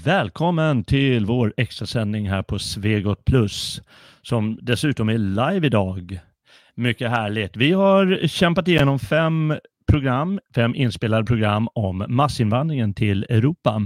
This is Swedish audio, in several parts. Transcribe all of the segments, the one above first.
Välkommen till vår extrasändning här på Svegot Plus som dessutom är live idag. Mycket härligt. Vi har kämpat igenom fem program, fem inspelade program om massinvandringen till Europa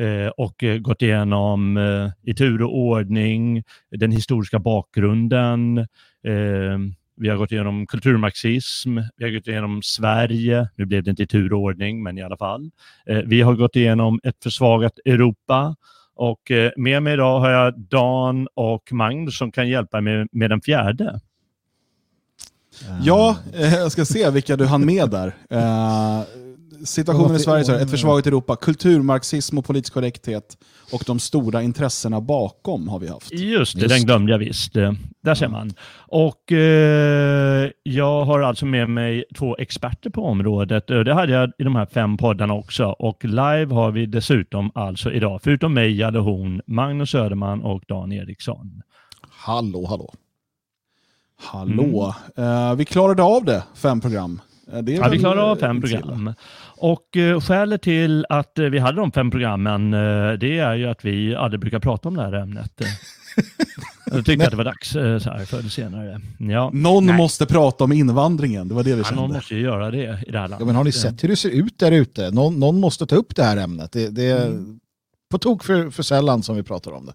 eh, och gått igenom eh, i tur och ordning den historiska bakgrunden, eh, vi har gått igenom kulturmarxism, vi har gått igenom Sverige, nu blev det inte i turordning, men i alla fall. Eh, vi har gått igenom ett försvagat Europa och eh, med mig idag har jag Dan och Magnus som kan hjälpa mig med, den fjärde. Ja, eh, jag ska se vilka du hann med där. Situationen i Sverige, så här, ett försvagat Europa, kulturmarxism och politisk korrekthet och de stora intressena bakom har vi haft. Just det, Just. den glömde jag visst. Där ser man. Och eh, jag har alltså med mig två experter på området. Det hade jag i de här fem poddarna också. Och live har vi dessutom alltså idag, förutom mig, hade hon Magnus Söderman och Dan Eriksson. Hallå, hallå. Hallå. Mm. Uh, vi klarade av det, fem program. Eh, det ja, vi klarade av fem program. Och uh, skälet till att uh, vi hade de fem programmen, det är ju att vi aldrig brukar prata om det här ämnet. Jag tyckte att det var dags så här förr eller senare. Ja. Någon Nej. måste prata om invandringen, det var det vi ja, kände. Någon måste ju göra det i det här landet. Ja, men har ni sett hur det ser ut där ute? Någon, någon måste ta upp det här ämnet. Det, det är mm. på tok för, för sällan som vi pratar om det.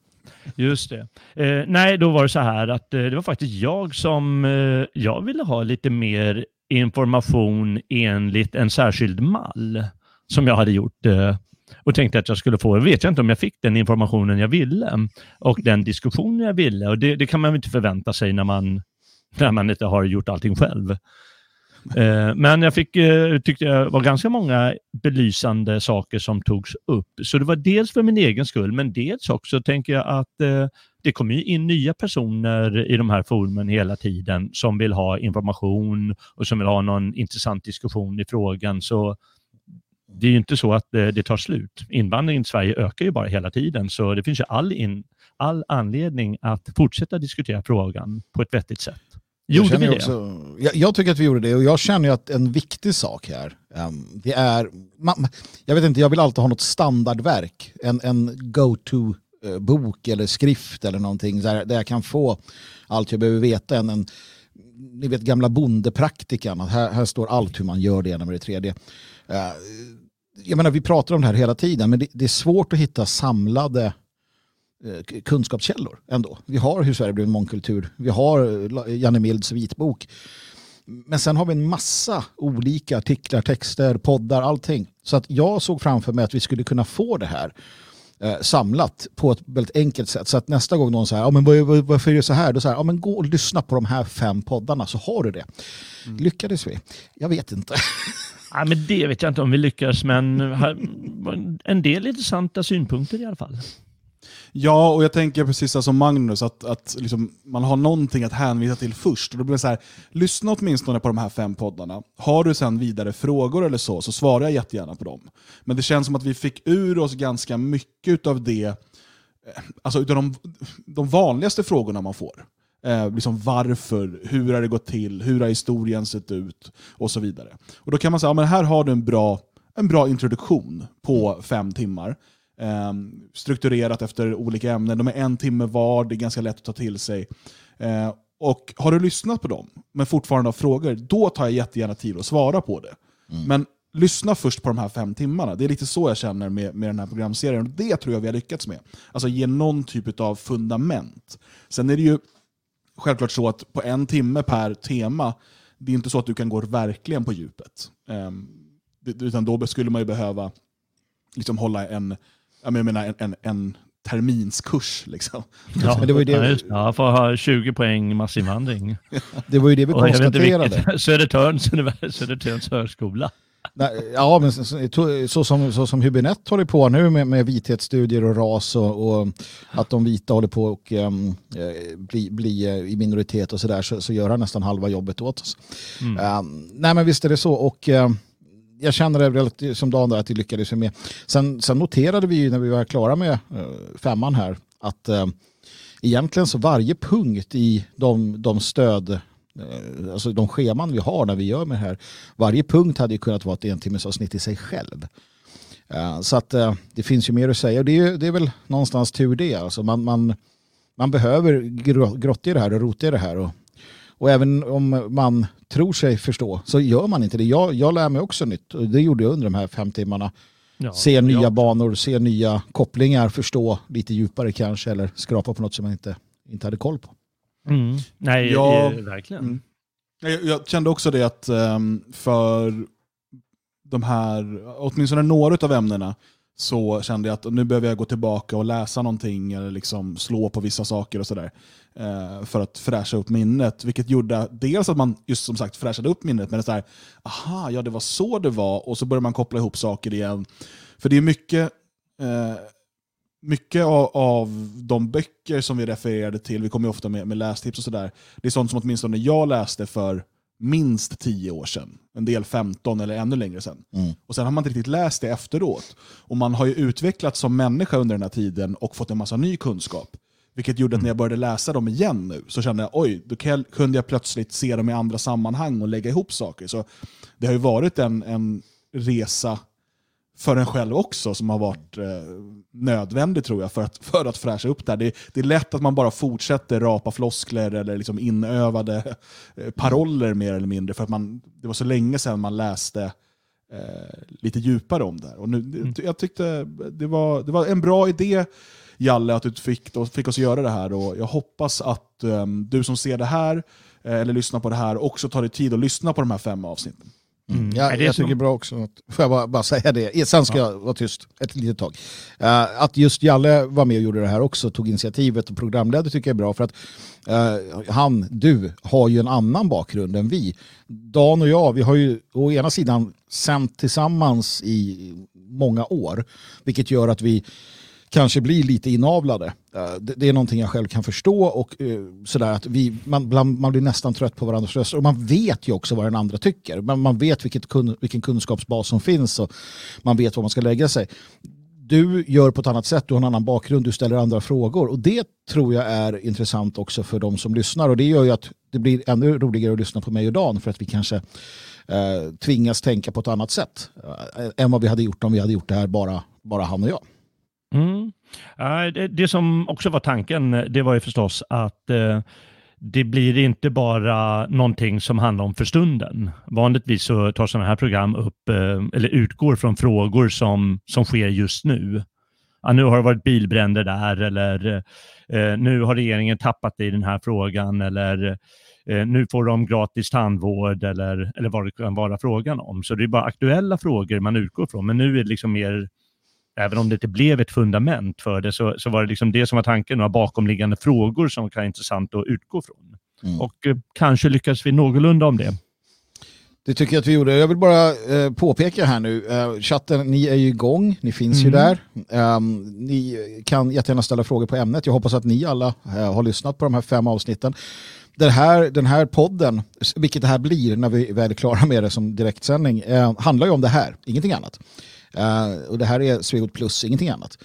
Just det. Eh, nej, då var det så här att eh, det var faktiskt jag som eh, jag ville ha lite mer information enligt en särskild mall som jag hade gjort eh, och tänkte att jag skulle få. Jag vet inte om jag fick den informationen jag ville och den diskussionen jag ville. Och det, det kan man inte förvänta sig när man, när man inte har gjort allting själv. Eh, men jag fick, eh, tyckte det var ganska många belysande saker som togs upp. Så det var dels för min egen skull, men dels också tänker jag att eh, det kommer in nya personer i de här forumen hela tiden som vill ha information och som vill ha någon intressant diskussion i frågan. Så det är ju inte så att det tar slut. Invandringen till Sverige ökar ju bara hela tiden, så det finns ju all, in, all anledning att fortsätta diskutera frågan på ett vettigt sätt. Gjorde vi det? Också, jag, jag, tycker att vi gjorde det och jag känner ju att en viktig sak här, um, det är, man, jag vet inte, jag vill alltid ha något standardverk, en, en Eh, bok eller skrift eller någonting där, där jag kan få allt jag behöver veta. En, en, ni vet gamla bondepraktikan, här, här står allt hur man gör det ena med det tredje. Uh, jag menar, vi pratar om det här hela tiden, men det, det är svårt att hitta samlade eh, kunskapskällor ändå. Vi har Hur Sverige blev en mångkultur. Vi har Janne Milds vitbok. Men sen har vi en massa olika artiklar, texter, poddar, allting. Så att jag såg framför mig att vi skulle kunna få det här eh, samlat på ett väldigt enkelt sätt. Så att nästa gång någon säger, ja, men varför är det så här? Då säger ja, men gå och lyssna på de här fem poddarna så har du det. Mm. Lyckades vi? Jag vet inte. Ja, men det vet jag inte om vi lyckas, men en del intressanta synpunkter i alla fall. Ja, och jag tänker precis som Magnus, att, att liksom, man har någonting att hänvisa till först. Och då blir det så här, lyssna åtminstone på de här fem poddarna. Har du sen vidare frågor eller så, så svarar jag jättegärna på dem. Men det känns som att vi fick ur oss ganska mycket av det, eh, alltså utav de, de vanligaste frågorna man får. Eh, liksom varför, hur har det gått till, hur har historien sett ut och så vidare. Och Då kan man säga, ja, men här har du en bra, en bra introduktion på fem timmar. Ehm, strukturerat efter olika ämnen. De är en timme var, det är ganska lätt att ta till sig. Eh, och Har du lyssnat på dem, men fortfarande har frågor, då tar jag jättegärna tid att svara på det. Mm. Men lyssna först på de här fem timmarna. Det är lite så jag känner med, med den här programserien. Det tror jag vi har lyckats med. Alltså ge någon typ av fundament. Sen är det ju självklart så att på en timme per tema, det är inte så att du kan gå verkligen på djupet. Um, utan då skulle man ju behöva liksom hålla en jag menar en, en, en terminskurs. Liksom. Ja, men det var ju det... ja, för att ha 20 poäng massinvandring. det var ju det vi konstaterade. Södertörns, Södertörns högskola. Ja, men så, så, som, så som Hübinette håller på nu med, med vithetsstudier och ras och, och att de vita håller på att um, bli, bli uh, i minoritet och sådär så, så gör han nästan halva jobbet åt oss. Mm. Um, nej men visst är det så och uh, jag känner det relativt, som Dan där att vi lyckades med. Sen, sen noterade vi ju när vi var klara med uh, femman här att uh, egentligen så varje punkt i de, de stöd eh, alltså de scheman vi har när vi gör med det här. Varje punkt hade ju kunnat vara ett entimmesavsnitt i sig själv. Så att det finns ju mer att säga. Och det är, det är väl någonstans tur det. Alltså man, man, man behöver grotta i det här och rota i det här. Och, och även om man tror sig förstå så gör man inte det. Jag, jag lär mig också nytt och det gjorde jag under de här fem timmarna. Ja, se nya ja. banor, se nya kopplingar, förstå lite djupare kanske eller skrapa på något som man inte, inte hade koll på. Mm. Nej, ja, verkligen. Mm. Jag, jag, kände också det att um, för de här, åtminstone några av ämnena, så kände jag att nu behöver jag gå tillbaka och läsa någonting eller liksom slå på vissa saker och sådär. Eh, för att fräscha upp minnet. Vilket gjorde dels att man just som sagt fräschade upp minnet, men det är så här, aha, ja det var så det var, och så börjar man koppla ihop saker igen. För det är mycket, eh, mycket av, av, de böcker som vi refererade till, vi kommer ju ofta med, med lästips och sådär, det är sånt som åtminstone jag läste för minst 10 år sedan. En del 15 eller ännu längre sedan. Mm. Och sen har man inte riktigt läst det efteråt. Och man har ju utvecklats som människa under den här tiden och fått en massa ny kunskap. Vilket gjorde att när jag började läsa dem igen nu så kände jag oj, då kunde jag plötsligt se dem i andra sammanhang och lägga ihop saker. Så det har ju varit en, en resa för en själv också som har varit eh, nödvändig tror jag för att, för att fräscha upp det här. Det, det, är lätt att man bara fortsätter rapa floskler eller liksom inövade eh, paroller mer eller mindre för att man, det var så länge sedan man läste eh, lite djupare om det här. Och nu, mm. Jag tyckte det var, det var en bra idé Jalle att du fick, då, fick oss göra det här och jag hoppas att um, du som ser det här eh, eller lyssnar på det här också tar dig tid att lyssna på de här fem avsnitten. Mm. Ja, jag tycker som... bra också. Att, får jag bara, bara, säga det? Sen ska ja. jag vara tyst ett litet tag. Uh, att just Jalle var med och gjorde det här också, tog initiativet och programledde tycker jag är bra. För att uh, han, du, har ju en annan bakgrund än vi. Dan och jag, vi har ju å ena sidan sänt tillsammans i många år. Vilket gör att vi kanske blir lite inavlade. Eh, det är någonting jag själv kan förstå och eh, sådär att vi, man, man blir nästan trött på varandras röster och man vet ju också vad den andra tycker. Man, man vet vilket kun, vilken kunskapsbas som finns och man vet var man ska lägga sig. Du gör på ett annat sätt, du har en annan bakgrund, du ställer andra frågor och det tror jag är intressant också för de som lyssnar och det gör ju att det blir ännu roligare att lyssna på mig och Dan för att vi kanske eh, tvingas tänka på ett annat sätt eh, än vad vi hade gjort om vi hade gjort det här bara, bara han och jag. Mm. Det, som också var tanken, det var ju förstås att eh, det blir inte bara någonting som handlar om för stunden. Vanligtvis så tar sådana här program upp, eh, eller utgår från frågor som, som sker just nu. Ja, nu har det varit bilbränder där eller eh, nu har regeringen tappat i den här frågan eller eh, nu får de gratis tandvård eller, eller vad det kan vara frågan om. Så det är bara aktuella frågor man utgår från. Men nu är det liksom mer även om det inte blev ett fundament för det, så, så var det liksom det som var tanken, några bakomliggande frågor som kan vara intressant att utgå från. Mm. Och eh, kanske lyckas vi någorlunda om det. Det tycker jag att vi gjorde. Jag vill bara eh, påpeka här nu, eh, chatten, ni är ju igång, ni finns mm. ju där. Um, ni kan jättegärna ställa frågor på ämnet. Jag hoppas att ni alla eh, har lyssnat på de här fem avsnitten. Den här, den här podden, vilket det här blir när vi väl är klara med det som direktsändning, eh, handlar ju om det här, ingenting annat. Uh, och det här är Svegot plus, ingenting annat.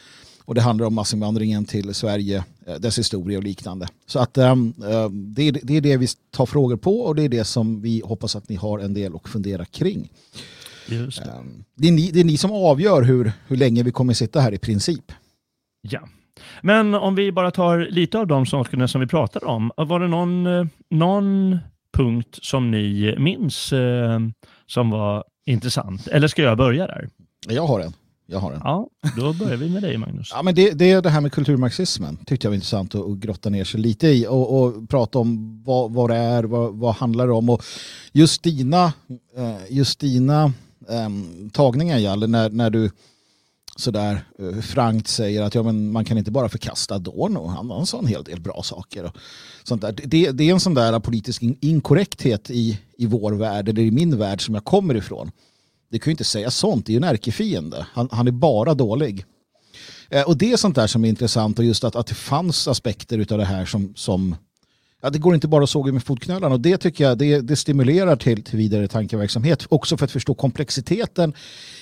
Och det handlar om massinvandringen till Sverige, uh, dess historia och liknande. Så att um, det, är, det är det vi tar frågor på och det är det som vi hoppas att ni har en del att fundera kring. Just det. Um, det, är ni, det är ni som avgör hur, hur länge vi kommer sitta här i princip. Ja. Men om vi bara tar lite av de sakerna som vi pratade om. Var det någon, någon punkt som ni minns eh, som var intressant? Eller ska jag börja där? Jag har en. Jag har en. Ja, då börjar vi med dig Magnus. Ja, men det, det är det här med kulturmarxismen. tyckte jag var intressant att, att grotta ner sig lite i och, och prata om vad, vad det är, vad, vad handlar det om. Och just dina, eh, just dina um, tagningar, Jalle, när, när du sådär uh, frankt säger att ja, men man kan inte bara förkasta Adorno, han, han sa en hel del bra saker. Och sånt där. Det, det är en sån där politisk inkorrekthet i, i vår värld, eller i min värld som jag kommer ifrån det kan ju inte säga sånt, det är ju en ärkefiende. Han, han är bara dålig. Eh, och det är sånt där som är intressant och just att, att det fanns aspekter av det här som, som ja, det går inte bara att såga med fotknölarna och det tycker jag det, det stimulerar till, till vidare tankeverksamhet. Också för att förstå komplexiteten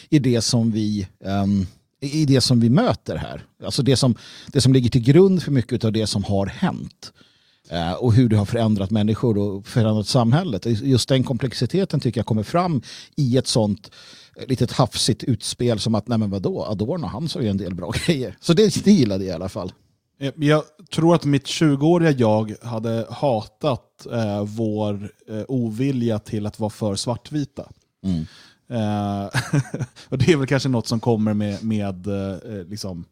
i det som vi um, i det som vi möter här. Alltså det som, det som ligger till grund för mycket av det som har hänt. Eh, och hur det har förändrat människor och förändrat samhället. Just den komplexiteten tycker jag kommer fram i ett sånt eh, litet hafsigt utspel som att, nej men vadå, Adorno han sa ju en del bra grejer. Så det, det gillade jag i alla fall. Eh, jag tror att mitt 20-åriga jag hade hatat eh, vår eh, ovilja till att vara för svartvita. Mm. Eh, och det är väl kanske något som kommer med, med, eh, liksom,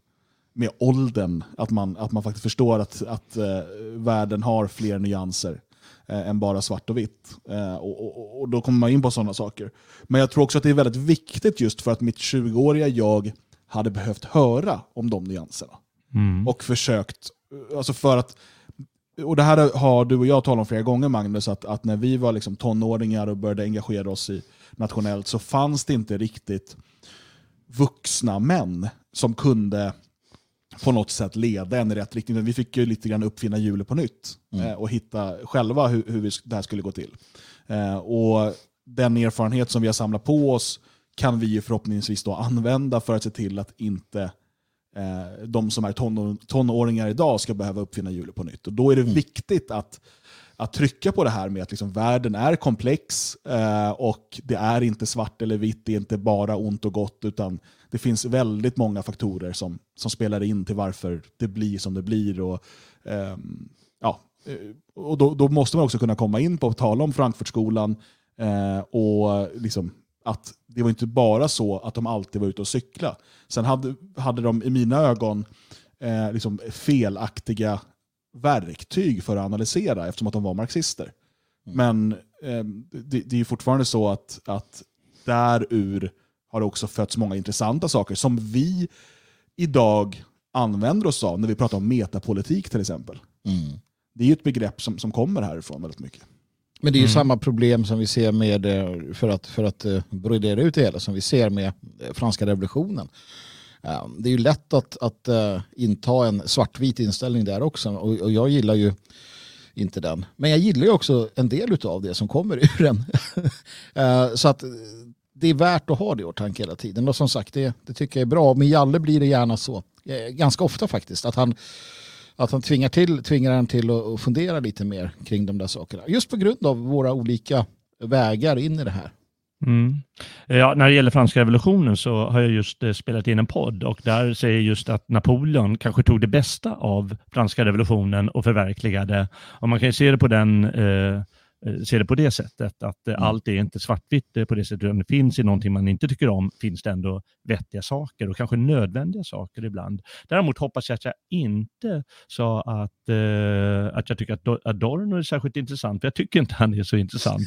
med åldern, att man, att man faktiskt förstår att, att eh, världen har fler nyanser än bara svart och vitt. Och, och, och, då kommer man in på sådana saker. Men jag tror också att det är väldigt viktigt just för att mitt 20-åriga jag hade behövt höra om de nyanserna. Mm. Och försökt, alltså för att och det här har du och jag talat om flera gånger Magnus, att, att när vi var liksom tonåringar och började engagera oss i nationellt så fanns det inte riktigt vuxna män som kunde på något sätt leda en i rätt riktning. Vi fick ju lite grann uppfinna hjulet på nytt mm. eh, och hitta själva hur, hur det här skulle gå till. Eh, och Den erfarenhet som vi har samlat på oss kan vi förhoppningsvis då använda för att se till att inte eh, de som är tonår, tonåringar idag ska behöva uppfinna hjulet på nytt. Och Då är det mm. viktigt att, att trycka på det här med att liksom världen är komplex eh, och det är inte svart eller vitt, det är inte bara ont och gott, utan det finns väldigt många faktorer som, som spelar in till varför det blir som det blir. Och, ehm, eh, ja, och då, då, måste man också kunna komma in på att tala om Frankfurtskolan eh, och liksom att det var inte bara så att de alltid var ute och cykla. Sen hade, hade de i mina ögon eh, liksom felaktiga verktyg för att analysera eftersom att de var marxister. Mm. Men eh, det, det, är fortfarande så att, att därur har det också fötts många intressanta saker som vi idag använder oss av när vi pratar om metapolitik till exempel. Mm. Det är ett begrepp som, som kommer härifrån väldigt mycket. Men det är ju mm. samma problem som vi ser med, eh, för att, för att uh, brodera ut det hela, som vi ser med uh, franska revolutionen. Ehm, det är ju lätt att, att eh, inta en svartvit inställning där också och, och, jag gillar ju inte den. Men jag gillar ju också en del av det som kommer ur den. Ehm, så att eh, det är värt att ha det i åtanke hela tiden. Och som sagt, det, det tycker jag är bra. Med Jalle blir det gärna så. Eh, ganska ofta faktiskt. Att han att han tvingar, till, tvingar en till att fundera lite mer kring de där sakerna. Just på grund av våra olika vägar in i det här. Mm. Ja, när det gäller franska revolutionen så har jag just eh, spelat in en podd och där säger just att Napoleon kanske tog det bästa av franska revolutionen och förverkligade. Och man kan ju se det på den eh, Eh, ser det på det sättet, att eh, mm. allt är inte svartvitt eh, på det sättet, utan det finns i någonting man inte tycker om, finns det ändå vettiga saker och kanske nödvändiga saker ibland. Däremot hoppas jag att jag inte sa att, eh, att jag tycker att Adorno är särskilt intressant, för jag tycker inte han är så intressant.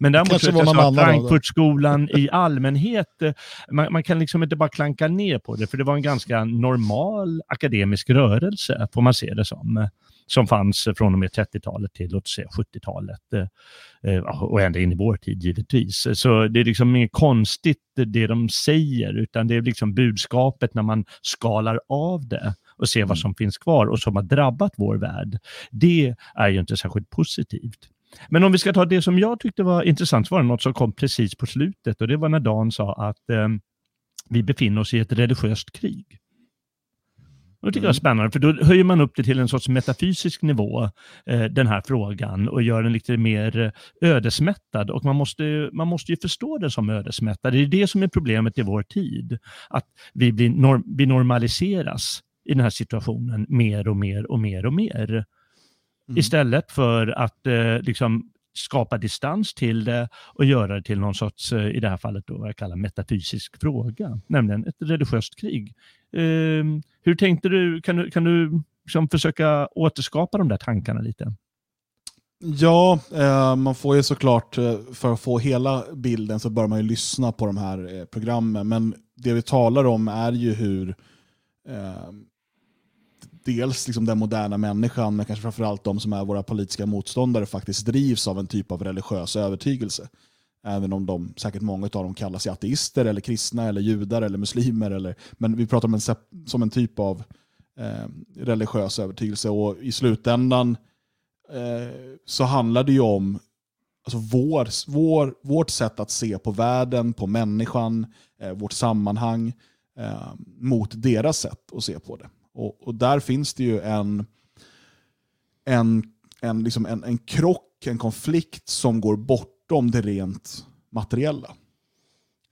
Men däremot så jag sa att Frankfurtskolan i allmänhet, man, man, kan liksom inte bara klanka ner på det, för det var en ganska normal akademisk rörelse, får man se det som som fanns från och med 30-talet till låt säga 70-talet eh, eh, och ända in i vår tid givetvis. Så det är liksom inget konstigt det de säger, utan det är liksom budskapet när man skalar av det och ser vad mm. som finns kvar och som har drabbat vår värld. Det är ju inte särskilt positivt. Men om vi ska ta det som jag tyckte var intressant, så var det något som kom precis på slutet och det var när Dan sa att eh, vi befinner oss i ett religiöst krig. Och det tycker jag är mm. spännande, för då höjer man upp det till en sorts metafysisk nivå, eh, den här frågan, och gör den lite mer eh, ödesmättad. Och man måste, man måste ju förstå den som ödesmättad. Det är det som är problemet i vår tid, att vi, blir norm, vi normaliseras i den här situationen mer och mer och mer och mer. Mm. Istället för att eh, liksom skapa distans till det och göra det till någon sorts, eh, i det här fallet då, vad jag kallar metafysisk fråga, nämligen ett religiöst krig. Ehm, hur tänkte du, kan du, kan du liksom försöka återskapa de där tankarna lite? Ja, eh, man får ju såklart, eh, för att få hela bilden så bör man ju lyssna på de här eh, programmen. Men det vi talar om är ju hur dels liksom den moderna människan, men kanske framförallt de som är våra politiska motståndare faktiskt drivs av en typ av religiös övertygelse. Även om de, säkert många av dem kallar sig ateister, eller kristna, eller judar eller muslimer. Eller, men vi pratar om en, som en typ av eh, religiös övertygelse. Och i slutändan eh, så handlar det ju om alltså vår, vår, vårt sätt att se på världen, på människan, eh, vårt sammanhang eh, mot deras sätt att se på det. Och, och där finns det ju en, en en, liksom en, en krock, en konflikt som går bort bortom det rent materiella.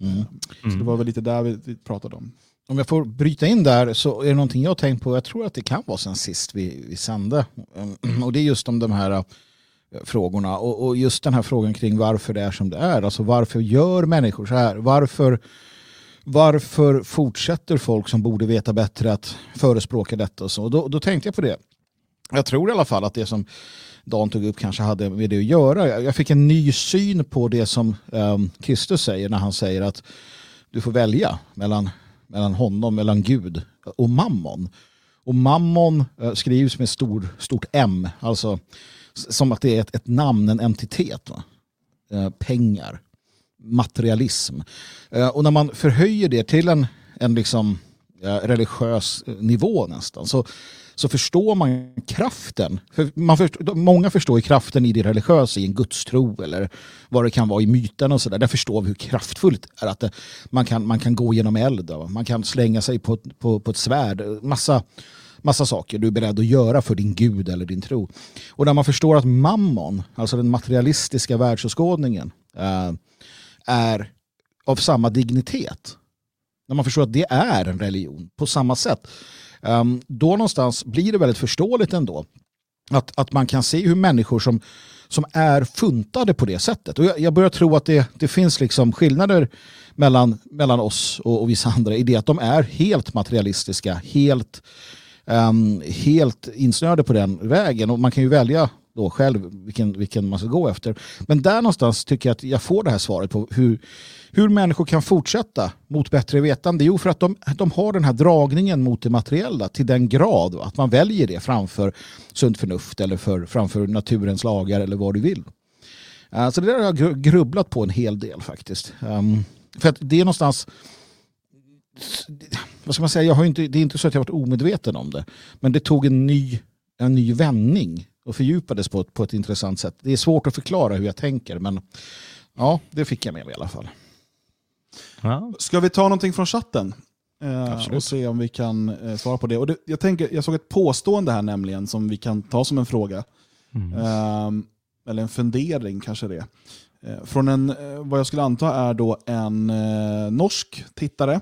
Mm. Så det var väl lite där vi, pratade om. Om jag får bryta in där så är det någonting jag har tänkt på. Jag tror att det kan vara sen sist vi, vi sände. Mm, Och det är just om de här eh, frågorna och, och just den här frågan kring varför det är som det är. Alltså varför gör människor så här? Varför, varför fortsätter folk som borde veta bättre att förespråka detta och så? Och då, då tänkte jag på det. Jag tror i alla fall att det som Dan tog upp kanske hade med det att göra. Jag fick en ny syn på det som um, Kristus säger när han säger att du får välja mellan, mellan honom, mellan Gud och mammon. Och mammon uh, skrivs med stor, stort M, alltså som att det är ett, ett namn, en entitet. Va? Eh, pengar, materialism. Uh, och när man förhöjer det till en, en liksom, religiös nivå nästan så, så förstår man kraften. För man förstår, många förstår ju kraften i det religiösa, i en gudstro eller vad det kan vara i myten och sådär. Där förstår vi hur kraftfullt det är att det, man, kan, man kan gå genom eld, va? man kan slänga sig på, på, på ett svärd. Massa, massa saker du är beredd att göra för din gud eller din tro. Och när man förstår att mammon, alltså den materialistiska världsåskådningen, eh, är av samma dignitet. När man förstår att det är en religion på samma sätt. Ehm, då någonstans blir det väldigt förståeligt ändå. Att, att man kan se hur människor som, som är funtade på det sättet. Och jag, jag börjar tro att det, det finns liksom skillnader mellan, mellan oss och, och vissa andra i det att de är helt materialistiska, helt, um, helt insnöade på den vägen. Och man kan ju välja då själv vilken, vilken man ska gå efter. Men där någonstans tycker jag att jag får det här svaret på hur, hur människor kan fortsätta mot bättre vetande. Jo, för att de, de har den här dragningen mot det materiella till den grad va, att man väljer det framför sunt förnuft eller för, framför naturens lagar eller vad du vill. Uh, så det där har jag grubblat på en hel del faktiskt. Um, för att det är någonstans vad ska man säga, jag har inte, det är inte så att jag varit omedveten om det. Men det tog en ny, en ny vändning och fördjupades på ett, på ett intressant sätt. Det är svårt att förklara hur jag tänker men ja, det fick jag med mig i alla fall. Ja. Ska vi ta någonting från chatten? Eh, och se om vi kan eh, svara på det. Och det jag, tänker, jag såg ett påstående här nämligen som vi kan ta som en fråga. Ehm, eller en fundering kanske det. Eh, från en, eh, vad jag skulle anta är då en eh, norsk tittare.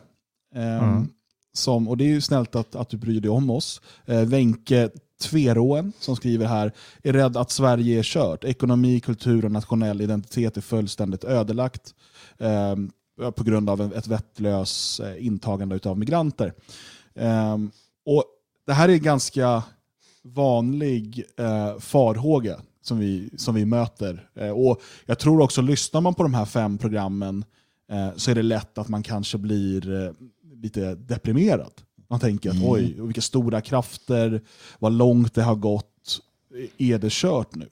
Ehm, Mm. som, och det är ju snällt att, att du bryr dig om oss. Eh, Wenche Tveråen som skriver här, är rädd att Sverige är kört. Ekonomi, kultur och nationell identitet är fullständigt ödelagt. eh, på grund av ett vettlöst eh, intagande av migranter. Eh, och Det här är en ganska vanlig eh, farhåga som vi, som vi möter. Eh, och Jag tror också, lyssnar man på de här fem programmen eh, så är det lätt att man kanske blir eh, lite deprimerad. Man tänker att Mm. oj, vilka stora krafter, vad långt det har gått, är det kört nu?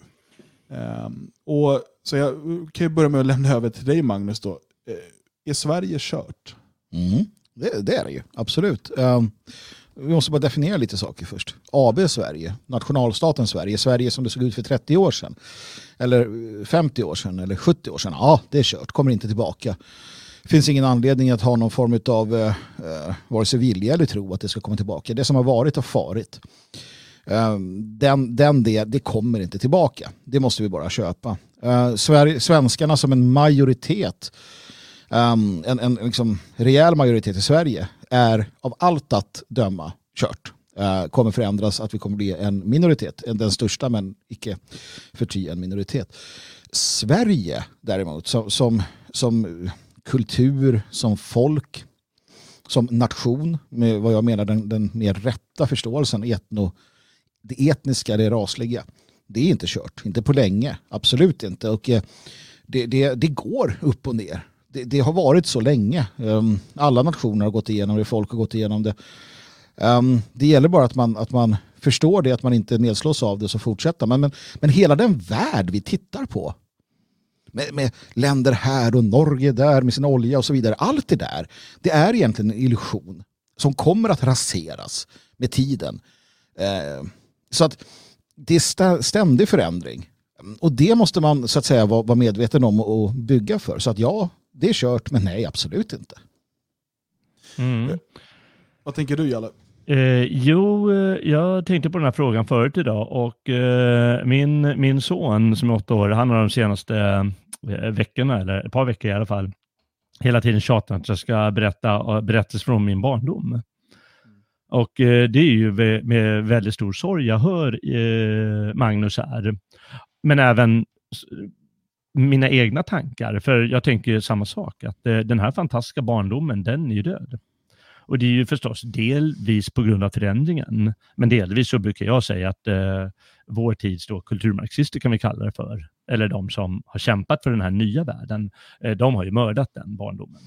Ehm, och Så jag kan ju börja med att lämna över till dig Magnus. Då. Eh, är Sverige kört? Mm. Det, det är det ju, absolut. Um, vi måste bara definiera lite saker först. AB Sverige, nationalstaten Sverige, Sverige som det såg ut för 30 år sedan. Eller eh, 50 år sedan eller 70 år sedan. Ja, det är kört, kommer inte tillbaka. Det finns ingen anledning att ha någon form av eh, eh, vare sig vilja eller tro att det ska komma tillbaka. Det som har varit har farit. Eh, den, den det, det kommer inte tillbaka. Det måste vi bara köpa. Eh, Sverige, svenskarna som en majoritet eh, en, en liksom rejäl majoritet i Sverige är av allt att döma kört. Uh, kommer förändras att vi kommer bli en minoritet, den största men icke förty en minoritet. Sverige däremot som, som, som kultur, som folk, som nation med vad jag menar den, den mer rätta förståelsen, etno, det etniska, det rasliga. Det är inte kört, inte på länge, absolut inte. Och eh, det, det, det går upp och ner. Det, det har varit så länge. Ehm, alla nationer har gått igenom det, folk har gått igenom det. Ehm, det gäller bara att man, att man förstår det, att man inte nedslås av det så fortsätter. Men, men, men hela den värld vi tittar på, med, med länder här och Norge där med sin olja och så vidare. Allt det där, det är egentligen en illusion som kommer att raseras med tiden. Eh, så att det är stä- ständig förändring. Och det måste man så att säga vara, vara medveten om och och bygga för. Så att ja, det är kört, men nej, absolut inte. Mm. Vad tänker du Jalle? Eh, jo, eh, jag tänkte på den här frågan förut idag och eh, min, min son som är åtta år, han har de senaste eh, veckorna, eller ett par veckor i alla fall, hela tiden tjatat att jag ska berätta eh, berättelser från min barndom. Och eh, det är ju med, väldigt stor sorg jag hör eh, Magnus här. Men även mina egna tankar, för jag tänker samma sak, att eh, den här fantastiska barndomen, den är ju död. Och det är ju förstås delvis på grund av förändringen, men delvis så brukar jag säga att eh, vår tids då kulturmarxister kan vi kalla det för, eller de som har kämpat för den här nya världen, eh, de har ju mördat den barndomen.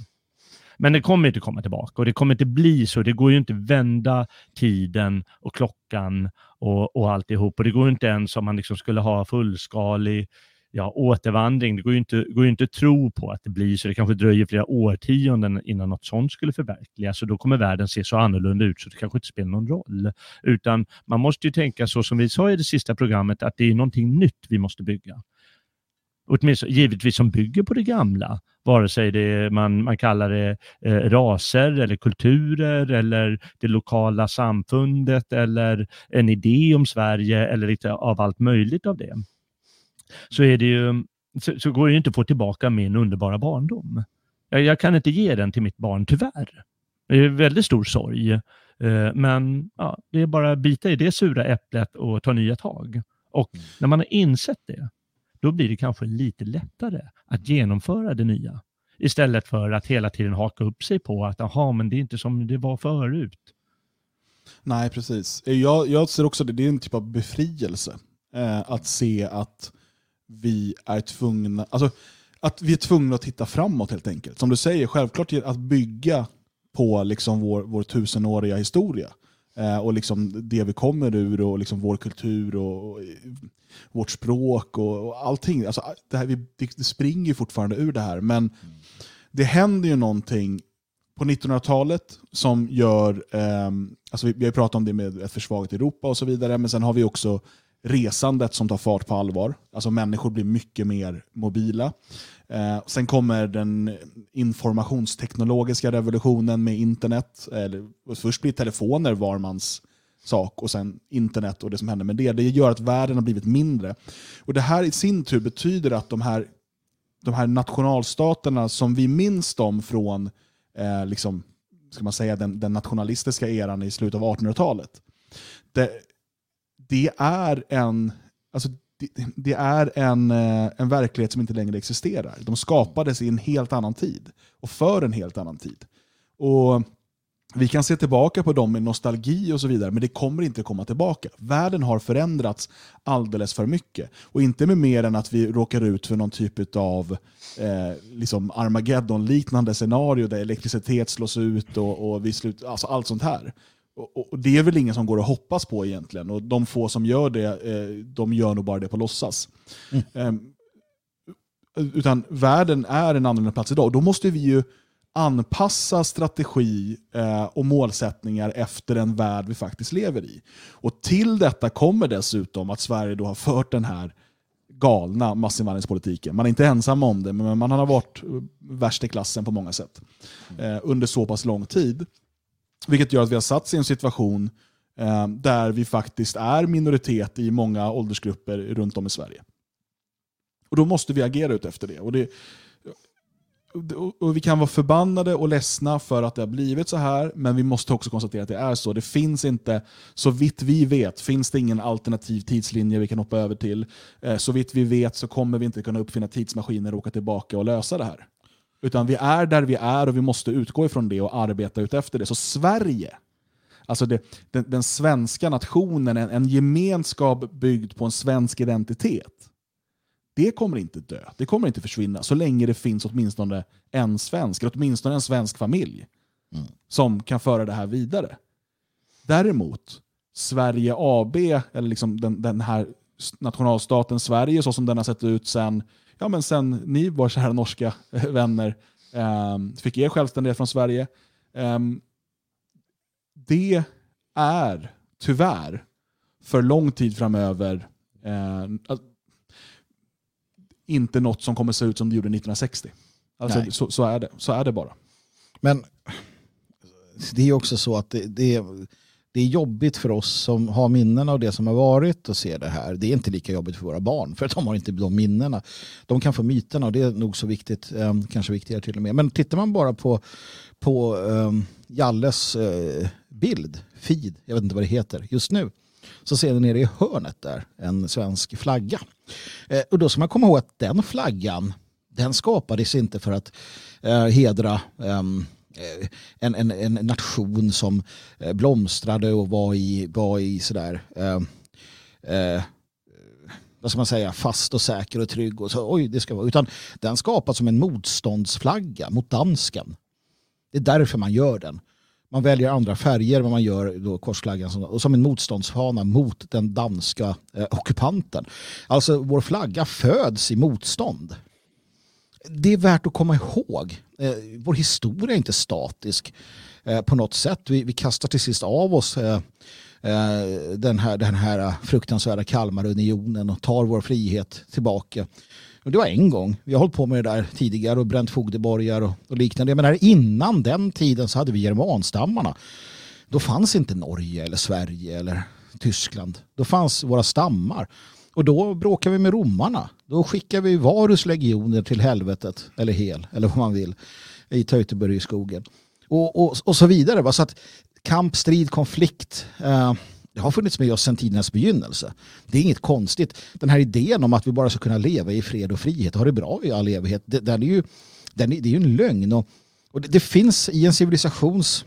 Men det kommer inte komma tillbaka och det kommer inte bli så. Det går ju inte vända tiden och klockan och, och alltihop. Och det går inte ens om man liksom skulle ha fullskalig ja, återvandring. Det går ju, inte, går ju inte att tro på att det blir så. Det kanske dröjer flera årtionden innan något sånt skulle förverkligas och då kommer världen se så annorlunda ut så det kanske inte spelar någon roll. Utan man måste ju tänka så som vi sa i det sista programmet att det är någonting nytt vi måste bygga. Åtminstone, givetvis som bygger på det gamla, vare sig det man, man kallar det eh, raser eller kulturer eller det lokala samfundet eller en idé om Sverige eller lite av allt möjligt av det så, är det ju, så, så går det inte att få tillbaka min underbara barndom. Jag, jag, kan inte ge den till mitt barn, tyvärr. Det är väldigt stor sorg. Eh, men ja, det är bara att bita i det sura äpplet och ta nya tag. Och mm. när man har insett det, då blir det kanske lite lättare att genomföra det nya. Istället för att hela tiden haka upp sig på att aha, men det är inte som det var förut. Nej, precis. Jag, jag ser också det, det är en typ av befrielse. Eh, att se att vi är tvungna, alltså, att vi är tvungna att titta framåt helt enkelt. Som du säger, självklart att bygga på liksom vår, vår tusenåriga historia. Eh, och liksom det vi kommer ur och liksom vår kultur och, och vårt språk och, och allting. Alltså, det, här, vi, det springer fortfarande ur det här. Men det händer ju någonting på 1900-talet som gör, eh, alltså vi, vi har pratat om det med ett försvagat Europa och så vidare, men sen har vi också resandet som tar fart på allvar. Alltså människor blir mycket mer mobila. Eh, sen kommer den informationsteknologiska revolutionen med internet. Eller, först blir telefoner var mans sak och sen internet och det som händer med det. Det gör att världen har blivit mindre. Och Det här i sin tur betyder att de här, de här nationalstaterna som vi minns dem från eh, liksom, ska man säga, den, den nationalistiska eran i slutet av 1800-talet. Det, är en, alltså, det, det är en, eh, en verklighet som inte längre existerar. De skapades i en helt annan tid och för en helt annan tid. Och vi kan se tillbaka på dem med nostalgi och så vidare, men det kommer inte komma tillbaka. Världen har förändrats alldeles för mycket. Och inte med mer än att vi råkar ut för någon typ av eh, liksom Armageddon-liknande scenario där elektricitet slås ut och, och vi slut, alltså allt sånt här. Och, och, Det är väl ingen som går att hoppas på egentligen. Och De få som gör det, eh, de gör nog bara det på låtsas. Mm. Eh, utan världen är en annorlunda plats idag. Då måste vi ju anpassa strategi eh, och målsättningar efter den värld vi faktiskt lever i. Och Till detta kommer dessutom att Sverige då har fört den här galna massinvandringspolitiken. Man är inte ensam om det, men man har varit värst i klassen på många sätt eh, under så pass lång tid. Vilket gör att vi har satt i en situation eh, där vi faktiskt är minoritet i många åldersgrupper runt om i Sverige. Och Då måste vi agera ut efter det. Och det och vi kan vara förbannade och ledsna för att det har blivit så här, men vi måste också konstatera att det är så. Det finns inte, så vitt vi vet, finns det ingen alternativ tidslinje vi kan hoppa över till. Eh, så vitt vi vet så kommer vi inte kunna uppfinna tidsmaskiner och åka tillbaka och lösa det här. Utan vi är där vi är och vi måste utgå ifrån det och arbeta ut efter det. Så Sverige, alltså det, den, den, svenska nationen, en, en gemenskap byggd på en svensk identitet, det kommer inte dö. Det kommer inte försvinna så länge det finns åtminstone en svensk, eller åtminstone en svensk familj mm. som kan föra det här vidare. Däremot, Sverige AB, eller liksom den, den här nationalstaten Sverige så som den har sett ut sen ja, men sen ni, var kära norska vänner, eh, fick er självständighet från Sverige. Eh, det är tyvärr för lång tid framöver eh, inte något som kommer se ut som det gjorde 1960. Alltså, så, så, är det. så är det bara. Men det är också så att det, det, det är jobbigt för oss som har minnen av det som har varit och ser det här. Det är inte lika jobbigt för våra barn för att de har inte de minnena. De kan få myterna och det är nog så viktigt, eh, kanske viktigare till och med. Men tittar man bara på, på um, Jalles uh, bild, feed, jag vet inte vad det heter just nu, så ser ni nere i hörnet där en svensk flagga. Eh, och då ska man komma ihåg att den flaggan, den skapades inte för att eh, hedra um, Eh, en, en, en nation som eh, blomstrade och var i, var i sådär eh, eh, vad ska man säga, fast och säker och trygg. Och så, oj, det ska vara. Utan den skapas som en motståndsflagga mot dansken. Det är därför man gör den. Man väljer andra färger men man gör då korsflaggan som, och som en motståndsfana mot den danska eh, ockupanten. Alltså vår flagga föds i motstånd. Det är värt att komma ihåg. Eh, vår historia är inte statisk eh, på något sätt. Vi, vi kastar till sist av oss eh, eh, den, här, den här fruktansvärda Kalmarunionen och tar vår frihet tillbaka. Och det var en gång. Vi har hållit på med det där tidigare och bränt fogdeborgar och, och liknande. Men innan den tiden så hade vi germanstammarna. Då fanns inte Norge eller Sverige eller Tyskland. Då fanns våra stammar. Och då bråkar vi med romarna. Då skickar vi Varus legioner till helvetet, eller hel, eller vad man vill, i Teutoburg i skogen. Och, och, och så vidare. Så att kamp, strid, konflikt. Eh, det har funnits med oss sedan tidernas begynnelse. Det är inget konstigt. Den här idén om att vi bara ska kunna leva i fred och frihet och ha det bra i all evighet, den är ju, den är, det är ju en lögn. Och, och det, det, finns i en civilisations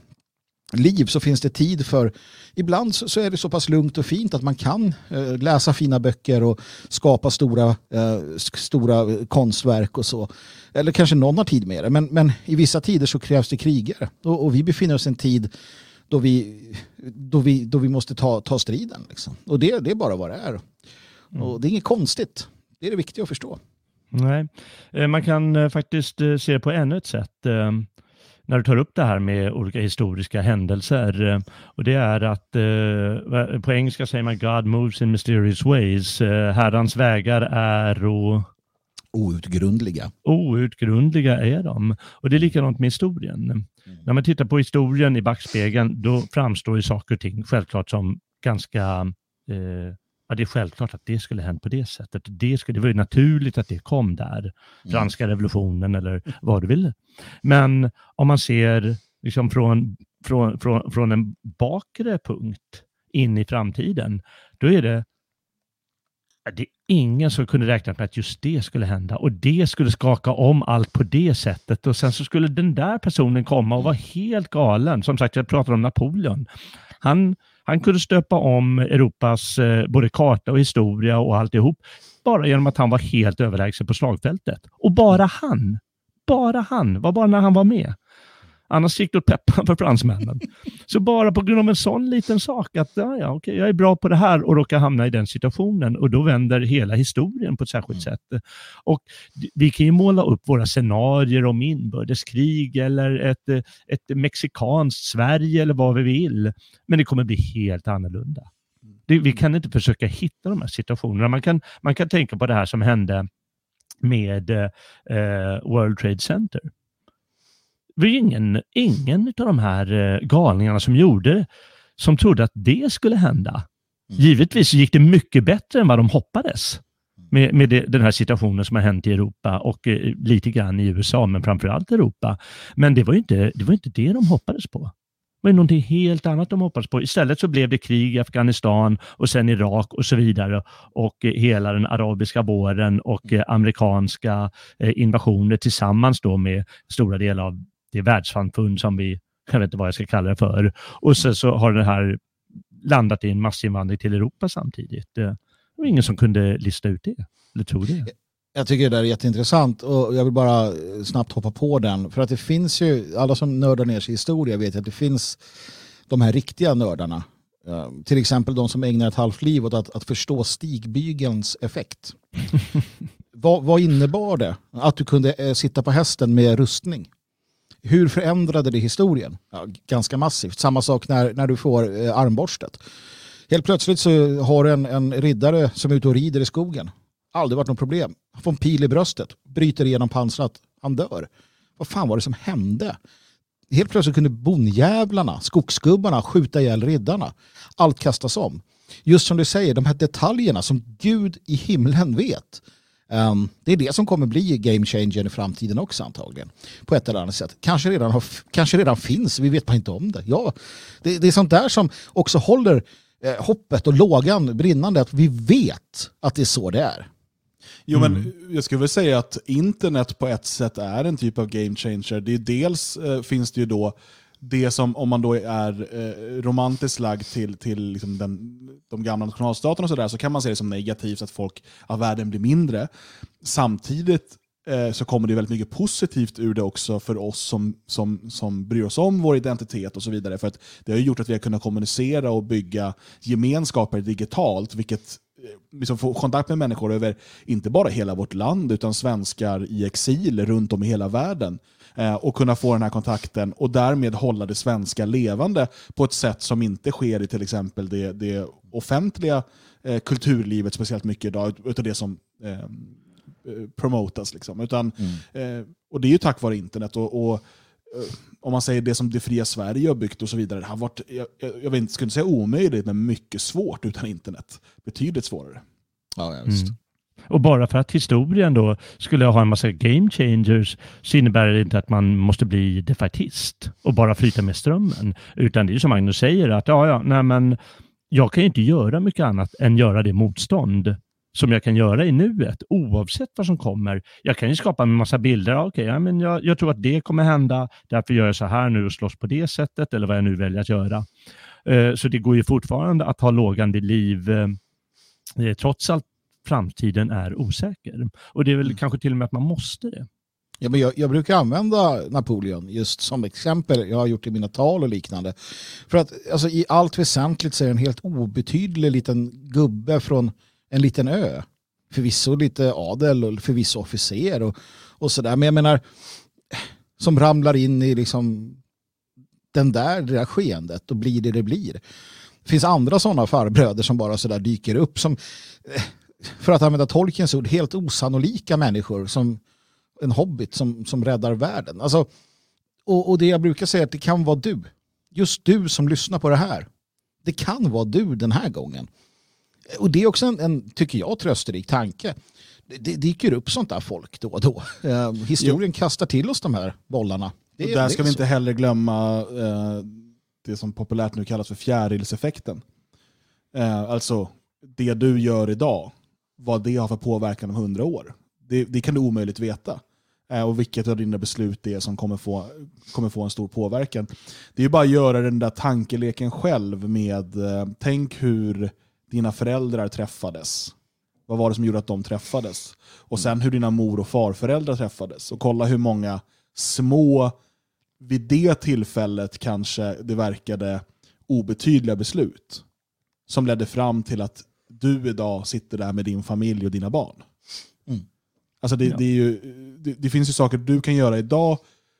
liv så finns det tid för ibland så, är det så pass lugnt och fint att man kan eh, läsa fina böcker och skapa stora, eh, stora konstverk och så. Eller kanske någon har tid med det. Men, men i vissa tider så krävs det krigare. Och, och vi befinner oss i en tid då vi, då vi, då vi måste ta, ta striden. Liksom. Och det, det är bara vad det är. Mm. Och det är inget konstigt. Det är det viktiga att förstå. Nej, eh, man kan faktiskt se det på ännu ett sätt när du tar upp det här med olika historiska händelser. Och det är att på engelska säger man God moves in mysterious ways. Herrans vägar är och outgrundliga. Outgrundliga är de. Och det är likadant med historien. Mm. När man tittar på historien i backspegeln, då framstår ju saker och ting självklart som ganska eh, Ja, det är självklart att det skulle hänt på det sättet. Det, skulle, det var ju naturligt att det kom där. Mm. Franska revolutionen eller vad du vill. Men om man ser liksom från, från, från, från en bakre punkt in i framtiden, då är det det är ingen som kunde räkna med att just det skulle hända och det skulle skaka om allt på det sättet och sen så skulle den där personen komma och vara helt galen. Som sagt, jag pratar om Napoleon. Han, han kunde stöpa om Europas eh, både karta och historia och alltihop bara genom att han var helt överlägsen på slagfältet. Och bara han, bara han, var bara när han var med. Annars gick det åt peppan för fransmännen. Så bara på grund av en sån liten sak, att ja, ja, okay, jag är bra på det här och råkar hamna i den situationen och då vänder hela historien på ett särskilt mm. sätt. Och vi kan ju måla upp våra scenarier om inbördeskrig eller ett, ett mexikanskt Sverige eller vad vi vill, men det kommer bli helt annorlunda. Det, vi kan inte försöka hitta de här situationerna. Man kan, man kan tänka på det här som hände med eh, World Trade Center det var ingen, ingen av de här eh, galningarna som gjorde som trodde att det skulle hända. Mm. Givetvis gick det mycket bättre än vad de hoppades med, med det, den här situationen som har hänt i Europa och eh, lite grann i USA, men framförallt Europa. Men det var inte det, var inte det de hoppades på. Det var någonting helt annat de hoppades på. Istället så blev det krig i Afghanistan och sen Irak och så vidare och eh, hela den arabiska våren och eh, amerikanska eh, invasioner tillsammans då med stora delar av det världssamfund som vi, jag vet inte vad jag ska kalla det för. Och sen så har det här landat i en massinvandring till Europa samtidigt. Det var ingen som kunde lista ut det, eller tro det. Jag tycker det är jätteintressant och jag vill bara snabbt hoppa på den. För att det finns ju, alla som nördar ner sig i historia vet att det finns de här riktiga nördarna. Till exempel de som ägnar ett halvt liv åt att, att förstå stigbygelns effekt. vad, vad innebar det att du kunde eh, sitta på hästen med rustning? Hur förändrade det historien? Ja, ganska massivt. Samma sak när, när du får eh, armborstet. Helt plötsligt så har du en, en riddare som är ute och rider i skogen. Aldrig varit något problem. Han får en pil i bröstet, bryter igenom pansrat, han dör. Vad fan var det som hände? helt plötsligt kunde bonjävlarna, skogsgubbarna skjuta ihjäl riddarna. Allt kastas om. Just som du säger, de här detaljerna som Gud i himlen vet. Um, det är det som kommer bli game changer i framtiden också antagligen. På ett eller annat sätt. Kanske redan, har, kanske redan finns, vi vet bara inte om det. Ja, det, det är sånt där som också håller eh, hoppet och lågan brinnande. Att vi vet att det är så det är. Jo, mm. men jag skulle väl säga att internet på ett sätt är en typ av game changer. Det är dels eh, finns det ju då det som, om man då är eh, romantiskt lagd till, till liksom den, de gamla nationalstaterna och sådär, så kan man se det som negativt att folk att världen blir mindre. Samtidigt eh, så kommer det väldigt mycket positivt ur det också för oss som, som, som bryr oss om vår identitet och så vidare. För att det har gjort att vi har kunnat kommunicera och bygga gemenskaper digitalt, vilket liksom få kontakt med människor över inte bara hela vårt land utan svenskar i exil runt om i hela världen. Eh, och kunna få den här kontakten och därmed hålla det svenska levande på ett sätt som inte sker i till exempel det, det offentliga eh, kulturlivet speciellt mycket idag, utav det som eh, eh, promotas. Liksom. Utan, mm. eh, och det är ju tack vare internet. och, och om man säger det som det fria Sverige har byggt och så vidare, det har varit, jag, jag, jag skulle inte säga omöjligt, men mycket svårt utan internet. Betydligt svårare. Ja, visst. Mm. Och bara för att historien då skulle ha en massa game changers så innebär det inte att man måste bli defaitist och bara flyta med strömmen. Utan det är som Magnus säger att ja, ja, nej, men jag kan ju inte göra mycket annat än göra det motstånd som jag kan göra i nuet, oavsett vad som kommer. Jag kan ju skapa en massa bilder. Okay, ja, men jag, jag tror att det kommer hända, därför gör jag så här nu och slåss på det sättet, eller vad jag nu väljer att göra. Uh, så det går ju fortfarande att ha lågande liv, uh, trots att framtiden är osäker. Och det är väl mm. kanske till och med att man måste det. Ja, men jag, jag, brukar använda Napoleon just som exempel. Jag har gjort det i mina tal och liknande. För att alltså, i allt väsentligt så är det en helt obetydlig liten gubbe från en liten ö. Förvisso lite adel och förvisso officer och, och sådär. Men jag menar, som ramlar in i liksom den där, det där skeendet och blir det det blir. Det finns andra sådana farbröder som bara sådär dyker upp som, eh, för att använda Tolkiens ord, helt osannolika människor som en hobbit som, som räddar världen. Alltså, och, och det jag brukar säga är att det kan vara du. Just du som lyssnar på det här. Det kan vara du den här gången. Och det är också en, en tycker jag, trösterik tanke. Det, det dyker upp sånt där folk då och då. Eh, historien jo. kastar till oss de här bollarna. Det, och där ska vi inte heller glömma eh, det som populärt nu kallas för fjärilseffekten. Eh, alltså, det du gör idag, vad det har för påverkan om hundra år. Det, det, kan du omöjligt veta. Eh, och vilket av dina beslut det är som kommer få, kommer få en stor påverkan. Det är bara att göra den där tankeleken själv med, eh, tänk hur dina föräldrar träffades. Vad var det som gjorde att de träffades? Och sen hur dina mor och farföräldrar träffades. Och kolla hur många små, vid det tillfället kanske det verkade obetydliga beslut som ledde fram till att du idag sitter där med din familj och dina barn. Mm. Alltså det, ja. det, ju, det, det, finns ju saker du kan göra idag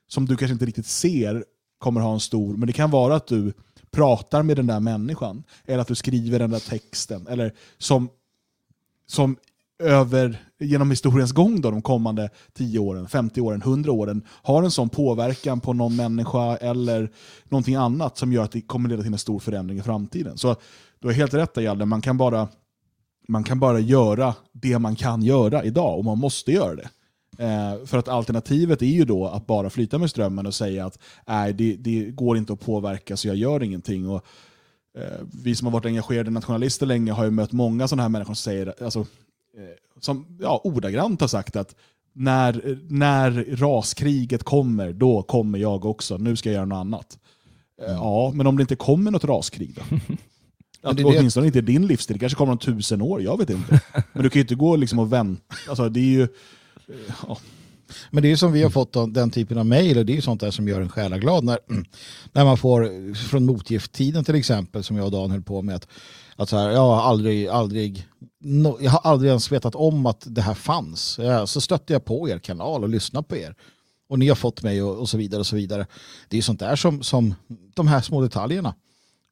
som du kanske inte riktigt ser kommer ha en stor, men det kan vara att du pratar med den där människan. Eller att du skriver den där texten. Eller som, som över, genom historiens gång då, de kommande 10 åren, 50 åren, 100 åren har en sån påverkan på någon människa eller någonting annat som gör att det kommer leda till en stor förändring i framtiden. Så du har helt rätt Jalle, man kan bara man kan bara göra det man kan göra idag och man måste göra det. Eh, för att alternativet är ju då att bara flyta med strömmen och säga att nej, det, det går inte att påverka så jag gör ingenting. Och, eh, vi som har varit engagerade nationalister länge har ju mött många sådana här människor som säger, alltså, eh, som ja, ordagrant har sagt att när, när raskriget kommer, då kommer jag också. Nu ska jag göra något annat. Eh, mm. Ja, men om det inte kommer något raskrig då? Att, det åtminstone det... inte din livsstil. Det kanske kommer om tusen år, jag vet inte. Men du kan ju inte gå liksom och vänta. Alltså, det är ju Ja. Men det är som vi har fått den typen av mejl och det är sånt där som gör en själaglad när, när man får från motgifttiden till exempel som jag och Dan höll på med att, att så här, jag har aldrig, aldrig jag har aldrig ens vetat om att det här fanns. Så stötte jag på er kanal och lyssnade på er. Och ni har fått mig och, och så vidare och så vidare. Det är sånt där som, som de här små detaljerna.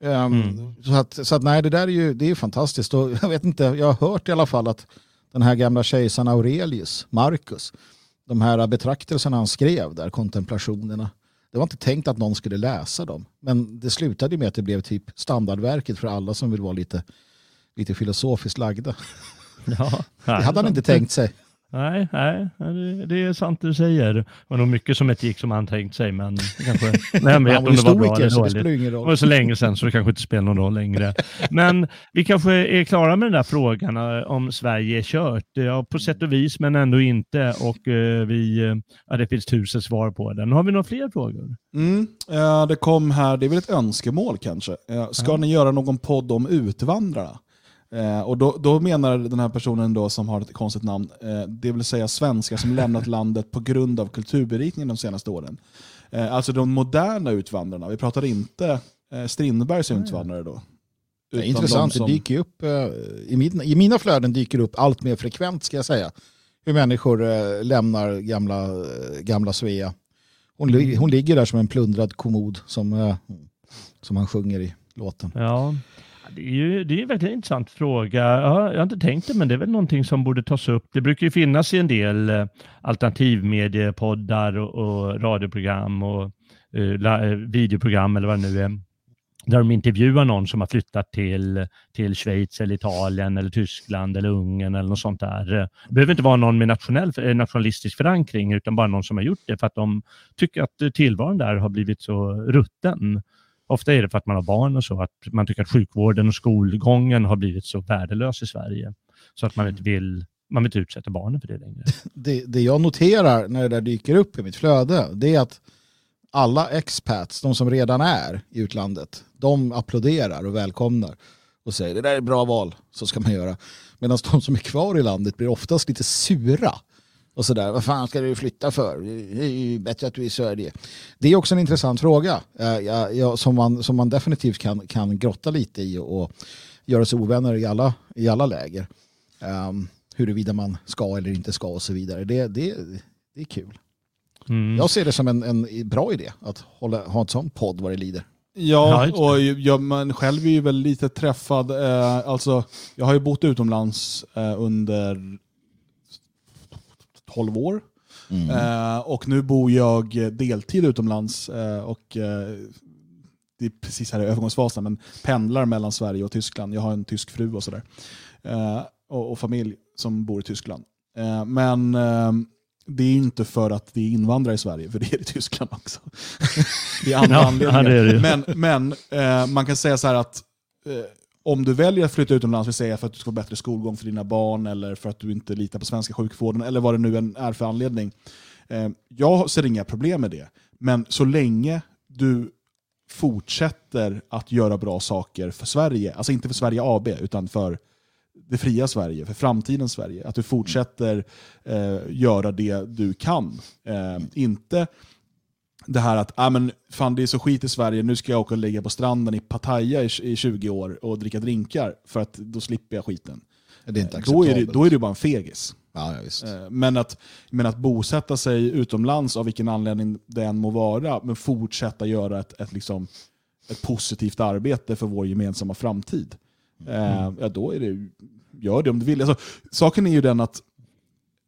Um, mm. så, att, så att nej, det där är ju det är fantastiskt. Och jag vet inte, jag har hört i alla fall att den här gamla kejsaren Aurelius, Marcus, de här betraktelserna han skrev där, kontemplationerna. Det var inte tänkt att någon skulle läsa dem. Men det slutade med att det blev typ standardverket för alla som vill vara lite, lite filosofiskt lagda. Ja, det hade han inte tänkt sig. Nej, nej det, det är sant du säger. Det var nog mycket som inte gick som han tänkt sig, men kanske... Nej, men han var ju stoiker, så det spelar ingen roll. Det var så länge sedan så det kanske inte spelar någon roll längre. Men vi kanske är klara med den där frågan eh, om Sverige är kört. Ja, på sätt och vis, men ändå inte. Och eh, vi, eh, ja, det finns tusen svar på den. Har vi några fler frågor? Mm, det kom här, det är väl ett önskemål kanske. Ska ja. ni göra någon podd om Utvandrarna? Eh, och då, då, menar den här personen då som har ett konstigt namn, eh, det vill säga svenskar som lämnat landet på grund av kulturberikningen de senaste åren. Eh, alltså de moderna utvandrarna. Vi pratar inte eh, Strindbergs utvandrare då. Det är intressant, som... det dyker upp, eh, i, mina, i mina flöden dyker det upp allt mer frekvent ska jag säga. Hur människor eh, lämnar gamla, gamla Svea. Hon, mm. hon ligger där som en plundrad kommod som, eh, som han sjunger i låten. Ja. Det är ju det är en väldigt intressant fråga. Ja, jag har inte tänkt det, men det är väl någonting som borde tas upp. Det brukar ju finnas i en del eh, alternativmediepoddar och, och radioprogram och uh, videoprogram eller vad det nu är. Där de intervjuar någon som har flyttat till, till Schweiz, eller Italien, eller Tyskland eller Ungern eller något sånt där. Det behöver inte vara någon med nationell, eh, nationalistisk förankring utan bara någon som har gjort det för att de tycker att tillvaron där har blivit så rutten. Ofta är det för att man har barn och så, att man tycker att sjukvården och skolgången har blivit så värdelös i Sverige. Så att man inte vill, man vill inte utsätta barnen för det längre. Det, det jag noterar när det där dyker upp i mitt flöde, det är att alla expats, de som redan är i utlandet, de applåderar och välkomnar och säger det där är bra val, så ska man göra. Medan de som är kvar i landet blir oftast lite sura och sådär. Vad fan ska du flytta för? Det är ju bättre att du är i Sverige. Det är också en intressant fråga ja, ja, som, man, som man definitivt kan, kan grotta lite i och göra sig ovänner i alla, i alla läger. Um, huruvida man ska eller inte ska och så vidare. Det, det, det är kul. Mm. Jag ser det som en, en bra idé att hålla, ha en sån podd vad det lider. Ja, och jag, man själv är ju väl lite träffad. Eh, alltså, jag har ju bott utomlands eh, under 12 år. Mm. Eh, och nu bor jag deltid utomlands eh, och eh, det är precis här i övergångsfasen, men pendlar mellan Sverige och Tyskland. Jag har en tysk fru och sådär. Eh, och, och, familj som bor i Tyskland. Eh, men eh, det är inte för att vi är invandrare i Sverige, för det är det i Tyskland också. det är andra ja, anledningar. Ja, det det. Men, men man kan säga så här att om du väljer att flytta utomlands, vill säga för att du ska få bättre skolgång för dina barn eller för att du inte litar på svenska sjukvården eller vad det nu än är för anledning. Eh, jag ser inga problem med det. Men så länge du fortsätter att göra bra saker för Sverige, alltså inte för Sverige AB, utan för det fria Sverige, för framtidens Sverige. Att du fortsätter eh, göra det du kan. Eh, inte det här att ah, men, fan, det är så skit i Sverige, nu ska jag åka och ligga på stranden i Pattaya i, i 20 år och dricka drinkar för att då slipper jag skiten. Det är inte då, är det, då är det bara en fegis. Ja, ja, eh, men, att, men att bosätta sig utomlands av vilken anledning det än må vara, men fortsätta göra ett, ett, liksom, ett positivt arbete för vår gemensamma framtid. Mm. ja, då är det, gör det om du vill. Alltså, saken är ju den att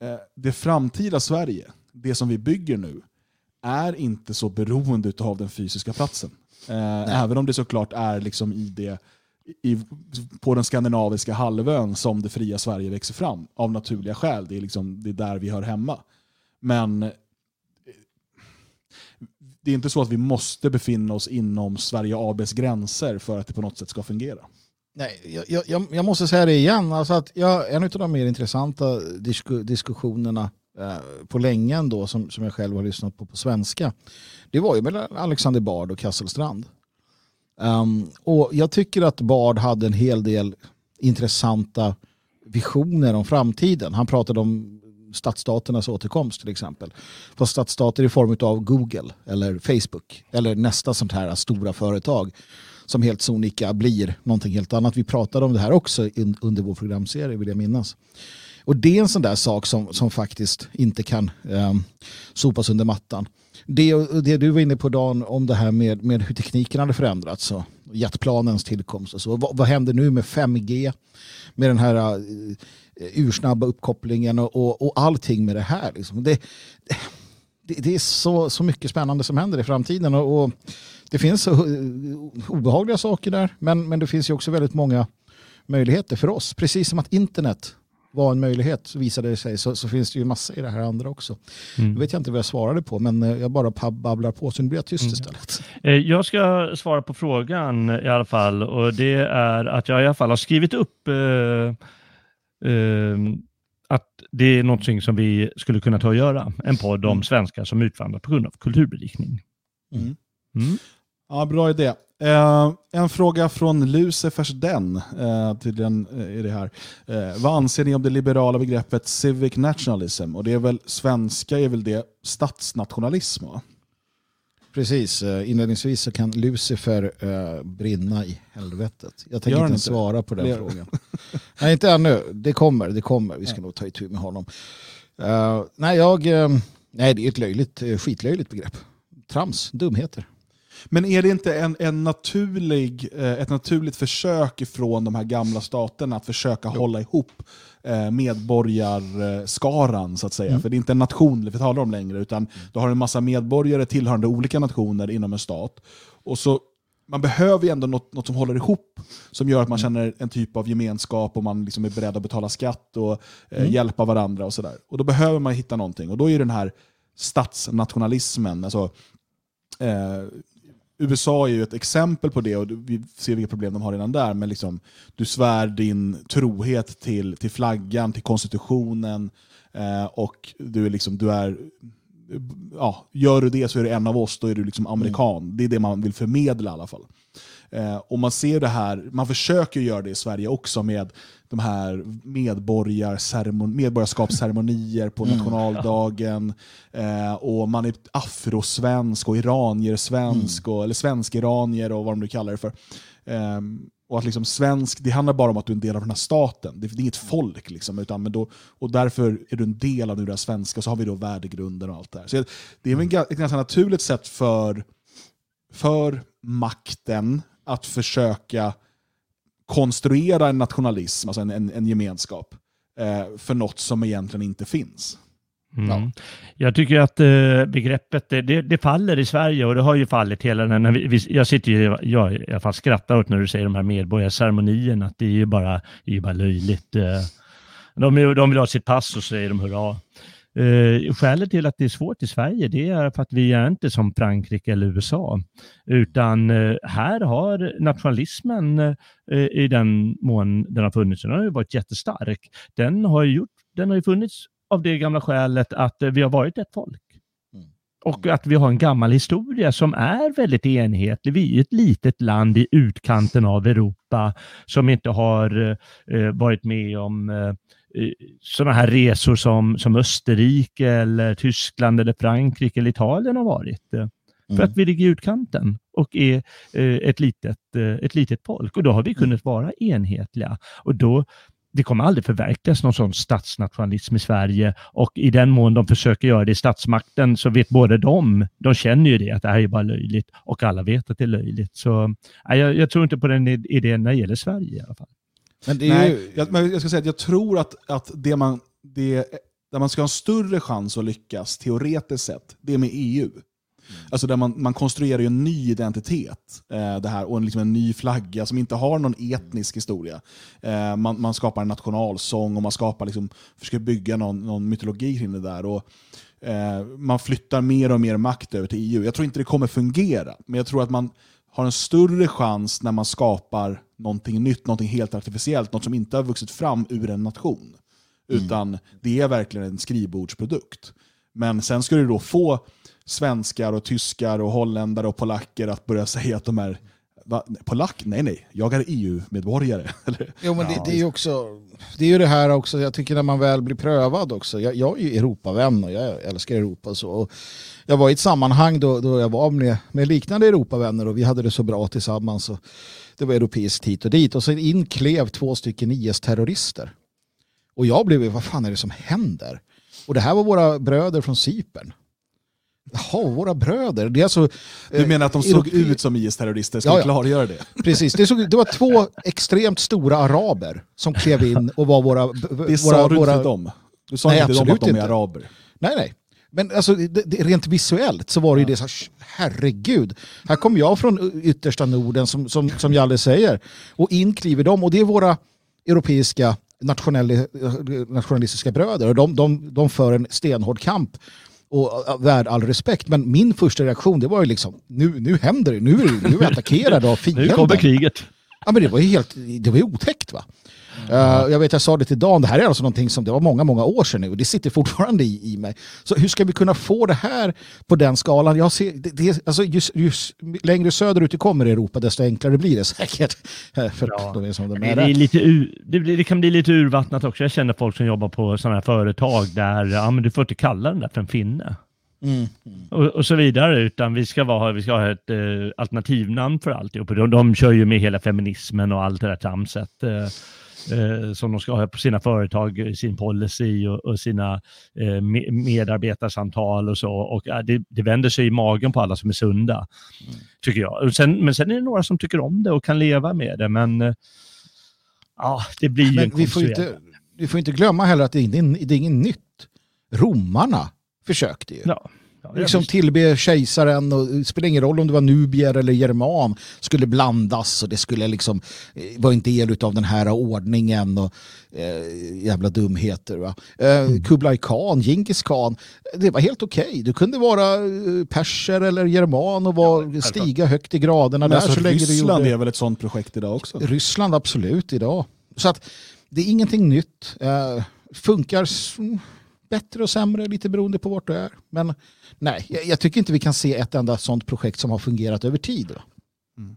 eh, det framtida Sverige, det som vi bygger nu, är inte så beroende av den fysiska platsen. Eh, även om det såklart är liksom i det, i, på den skandinaviska halvön som det fria Sverige växer fram av naturliga skäl. Det är, liksom, det är där vi hör hemma. Men eh, det är inte så att vi måste befinna oss inom Sverige ABs gränser för att det på något sätt ska fungera. Nej, jag, jag, jag måste säga det igen. Alltså att jag, en av de mer intressanta disku, diskussionerna Eh, på länge ändå som, som jag själv har lyssnat på på svenska. Det var ju mellan Alexander Bard och Kasselstrand. Um, och jag tycker att Bard hade en hel del intressanta visioner om framtiden. Han pratade om stadsstaternas återkomst till exempel. Fast stadsstater i form av Google eller Facebook eller nästa sånt här stora företag som helt sonika blir någonting helt annat. Vi pratade om det här också under vår programserie vill jag minnas. Och det är en sån där sak som, som faktiskt inte kan eh, sopas under mattan. Det, det du var inne på Dan om det här med, med hur tekniken hade förändrats och jetplanens tillkomst och så. Vad, vad händer nu med 5G? Med den här uh, ursnabba uppkopplingen och, och, och allting med det här. Liksom. Det, det, det, är så, så mycket spännande som händer i framtiden. Och, och det finns eh, obehagliga saker där, men, men det finns ju också väldigt många möjligheter för oss. Precis som att internet var en möjlighet så visade det sig så, så finns det ju massa i det här andra också. Mm. Nu vet jag inte vad jag svarade på men eh, jag bara babblar på så nu blir jag tyst mm. istället. Eh, jag ska svara på frågan i alla fall och det är att jag i alla fall har skrivit upp eh, eh, att det är någonting som vi skulle kunna ta och göra. En podd om mm. svenskar som utvandrar på grund av kulturberikning. Mm. Mm. Ja, bra idé. Eh, en fråga från Lucifers den, eh, tydligen eh, är det här. Eh, vad anser ni om det liberala begreppet civic nationalism? Och det är väl, svenska är väl det statsnationalism? Va? Precis, eh, inledningsvis så kan Lucifer uh, brinna i helvetet. Jag tänker inte, inte svara på den frågan. nej, inte ännu. Det kommer, det kommer. Vi ska ja. nog ta itu med honom. Uh, nej, jag, nej, det är ett löjligt, skitlöjligt begrepp. Trams, dumheter. Men är det inte en, en naturlig, eh, ett naturligt försök från de här gamla staterna att försöka jo. hålla ihop eh, medborgarskaran så att säga? Mm. För det är inte en nation vi talar om längre, utan mm. du har en massa medborgare tillhörande olika nationer inom en stat. Och så man behöver ju ändå något, något som håller ihop, som gör att man mm. känner en typ av gemenskap och man liksom är beredd att betala skatt och eh, mm. hjälpa varandra. och sådär. Och Då behöver man hitta någonting. Och då är den här statsnationalismen, alltså, eh, USA är ju ett exempel på det och vi ser vilka problem de har redan där. Men liksom, du svär din trohet till, till flaggan, till konstitutionen eh, och du är, liksom, du är ja, gör du det så är du en av oss, då är du liksom amerikan. Mm. Det är det man vill förmedla i alla fall. Eh, och man ser det här, man försöker göra det i Sverige också med de här medborgarskapsceremonier på mm, nationaldagen. Eh, och man är afrosvensk och iraniersvensk, mm. eller svensk-iranier och vad de nu kallar det för. Eh, och att liksom svensk, det handlar bara om att du är en del av den här staten. Det, är inget folk. Liksom, utan, men då, och därför är du en del av det där svenska, så har vi då värdegrunden och allt det här. Så det är ett ganska naturligt sätt för, för makten att försöka konstruera en nationalism, alltså en, en, en gemenskap, eh, för något som egentligen inte finns. Mm. Ja. Jag tycker att eh, begreppet, det, det, faller i Sverige och det har ju fallit hela den, vi, vi, jag sitter ju, jag i alla fall skrattar åt när du säger de här medborgarceremonierna, att det är ju bara, det är ju bara löjligt. Eh, de, de vill ha sitt pass och så säger de hurra. Eh, skälet till att det är svårt i Sverige det är för att vi är inte som Frankrike eller USA. Utan eh, här har nationalismen eh, i den mån den har funnits, den har ju varit jättestark. Den har ju, gjort, den har ju funnits av det gamla skälet att eh, vi har varit ett folk. Mm. Och att vi har en gammal historia som är väldigt enhetlig. Vi är ett litet land i utkanten av Europa som inte har eh, varit med om eh, sådana här resor som, som Österrike, eller Tyskland, eller Frankrike eller Italien har varit. Mm. För att vi ligger i utkanten och är eh, ett, litet, eh, ett litet folk. Och då har vi kunnat vara enhetliga. Och då, det kommer aldrig förverkligas någon sån statsnationalism i Sverige och i den mån de försöker göra det i statsmakten så vet både de, de känner ju det, att det här är bara löjligt och alla vet att det är löjligt. Så jag, jag tror inte på den idén när det gäller Sverige i alla fall. Men det är Nej, ju... jag, men jag ska säga att jag tror att, att det man, det, där man ska ha en större chans att lyckas, teoretiskt sett, det är med EU. Mm. Alltså där man, man konstruerar en ny identitet eh, det här, och en, liksom en ny flagga som inte har någon etnisk historia. Eh, man, man skapar en nationalsång och man skapar liksom, försöker bygga någon, någon mytologi kring det där. Och, eh, man flyttar mer och mer makt över till EU. Jag tror inte det kommer fungera, men jag tror att man har en större chans när man skapar någonting nytt, någonting helt artificiellt, något som inte har vuxit fram ur en nation. Mm. Utan det är verkligen en skrivbordsprodukt. Men sen ska du då få svenskar, och tyskar, och holländare och polacker att börja säga att de är Va? Polack? Nej, nej. Jag är EU-medborgare. Jo, men det, det, är ju också, det är ju det här också, jag tycker när man väl blir prövad också. Jag, jag är ju Europavän och jag älskar Europa. Så. Och jag var i ett sammanhang då, då jag var med, med liknande Europavänner och vi hade det så bra tillsammans. Och det var europeiskt hit och dit. Och så in klev två stycken IS-terrorister. Och jag blev, vad fan är det som händer? Och det här var våra bröder från Cypern. Jaha, våra bröder. Det är alltså, du menar att de såg Europe... ut som IS-terrorister? Ska ja, ja. klargöra det? Precis, det, såg, det, var två extremt stora araber som klev in och var våra... Det sa du inte till dem? Du sa nej, inte dem att de är araber? Nej, nej. Men alltså, det, det, rent visuellt så var det ju det så här, herregud, här kommer jag från yttersta Norden som, som, som Jalle säger och in kliver de och det är våra europeiska nationalistiska bröder och de, de, de för en stenhård kamp och värd all respekt. Men min första reaktion det var ju liksom, nu, nu händer det, nu nu är vi attackerade av fienden. Nu kommer kriget. Ja men det var ju helt, det var ju otäckt va. Uh, jag vet, jag sa det till Dan, det här är alltså någonting som det var många, många år sedan nu och det sitter fortfarande i, i mig. Så hur ska vi kunna få det här på den skalan? Jag ser, det, det, alltså just, just längre söderut det kommer i Europa, desto enklare blir det säkert. Eh, för Ja. de är som de Det, är. är lite ur, det, blir- det kan bli lite urvattnat också. Jag känner folk som jobbar på sådana här företag där ja, men du får inte kalla den där för en finne. Mm. Och, och så vidare, utan vi ska, vara, vi ska ha ett eh, alternativnamn för alltihop. De, de kör ju med hela feminismen och allt det där tramset. Eh, eh, som de ska ha på sina företag, sin policy och, och sina eh, me- medarbetarsamtal och så. Och ja, det, det vänder sig i magen på alla som är sunda, tycker jag. Sen, men sen är det några som tycker om det och kan leva med det, men eh, ja, det blir ju en Men vi får, inte, vi får inte glömma heller att det är, det är inget nytt. Romarna försökte ju. Ja. Ja, liksom tillbe kejsaren och det spelar ingen roll om det var nubier eller german skulle blandas och det skulle liksom eh, vara en del av den här ordningen och eh, jävla dumheter. Va? Eh, Kublai Khan, Genghis Khan, det var helt okej. Du kunde vara eh, perser eller german och vara, stiga högt i graderna Men där alltså, så länge Ryssland gjorde... är väl ett sånt projekt idag också? Ryssland absolut idag. Så att det är ingenting nytt. Eh, funkar bättre och sämre lite beroende på vart du är. Men nej, jag, jag tycker inte vi kan se ett enda sånt projekt som har fungerat över tid. Mm.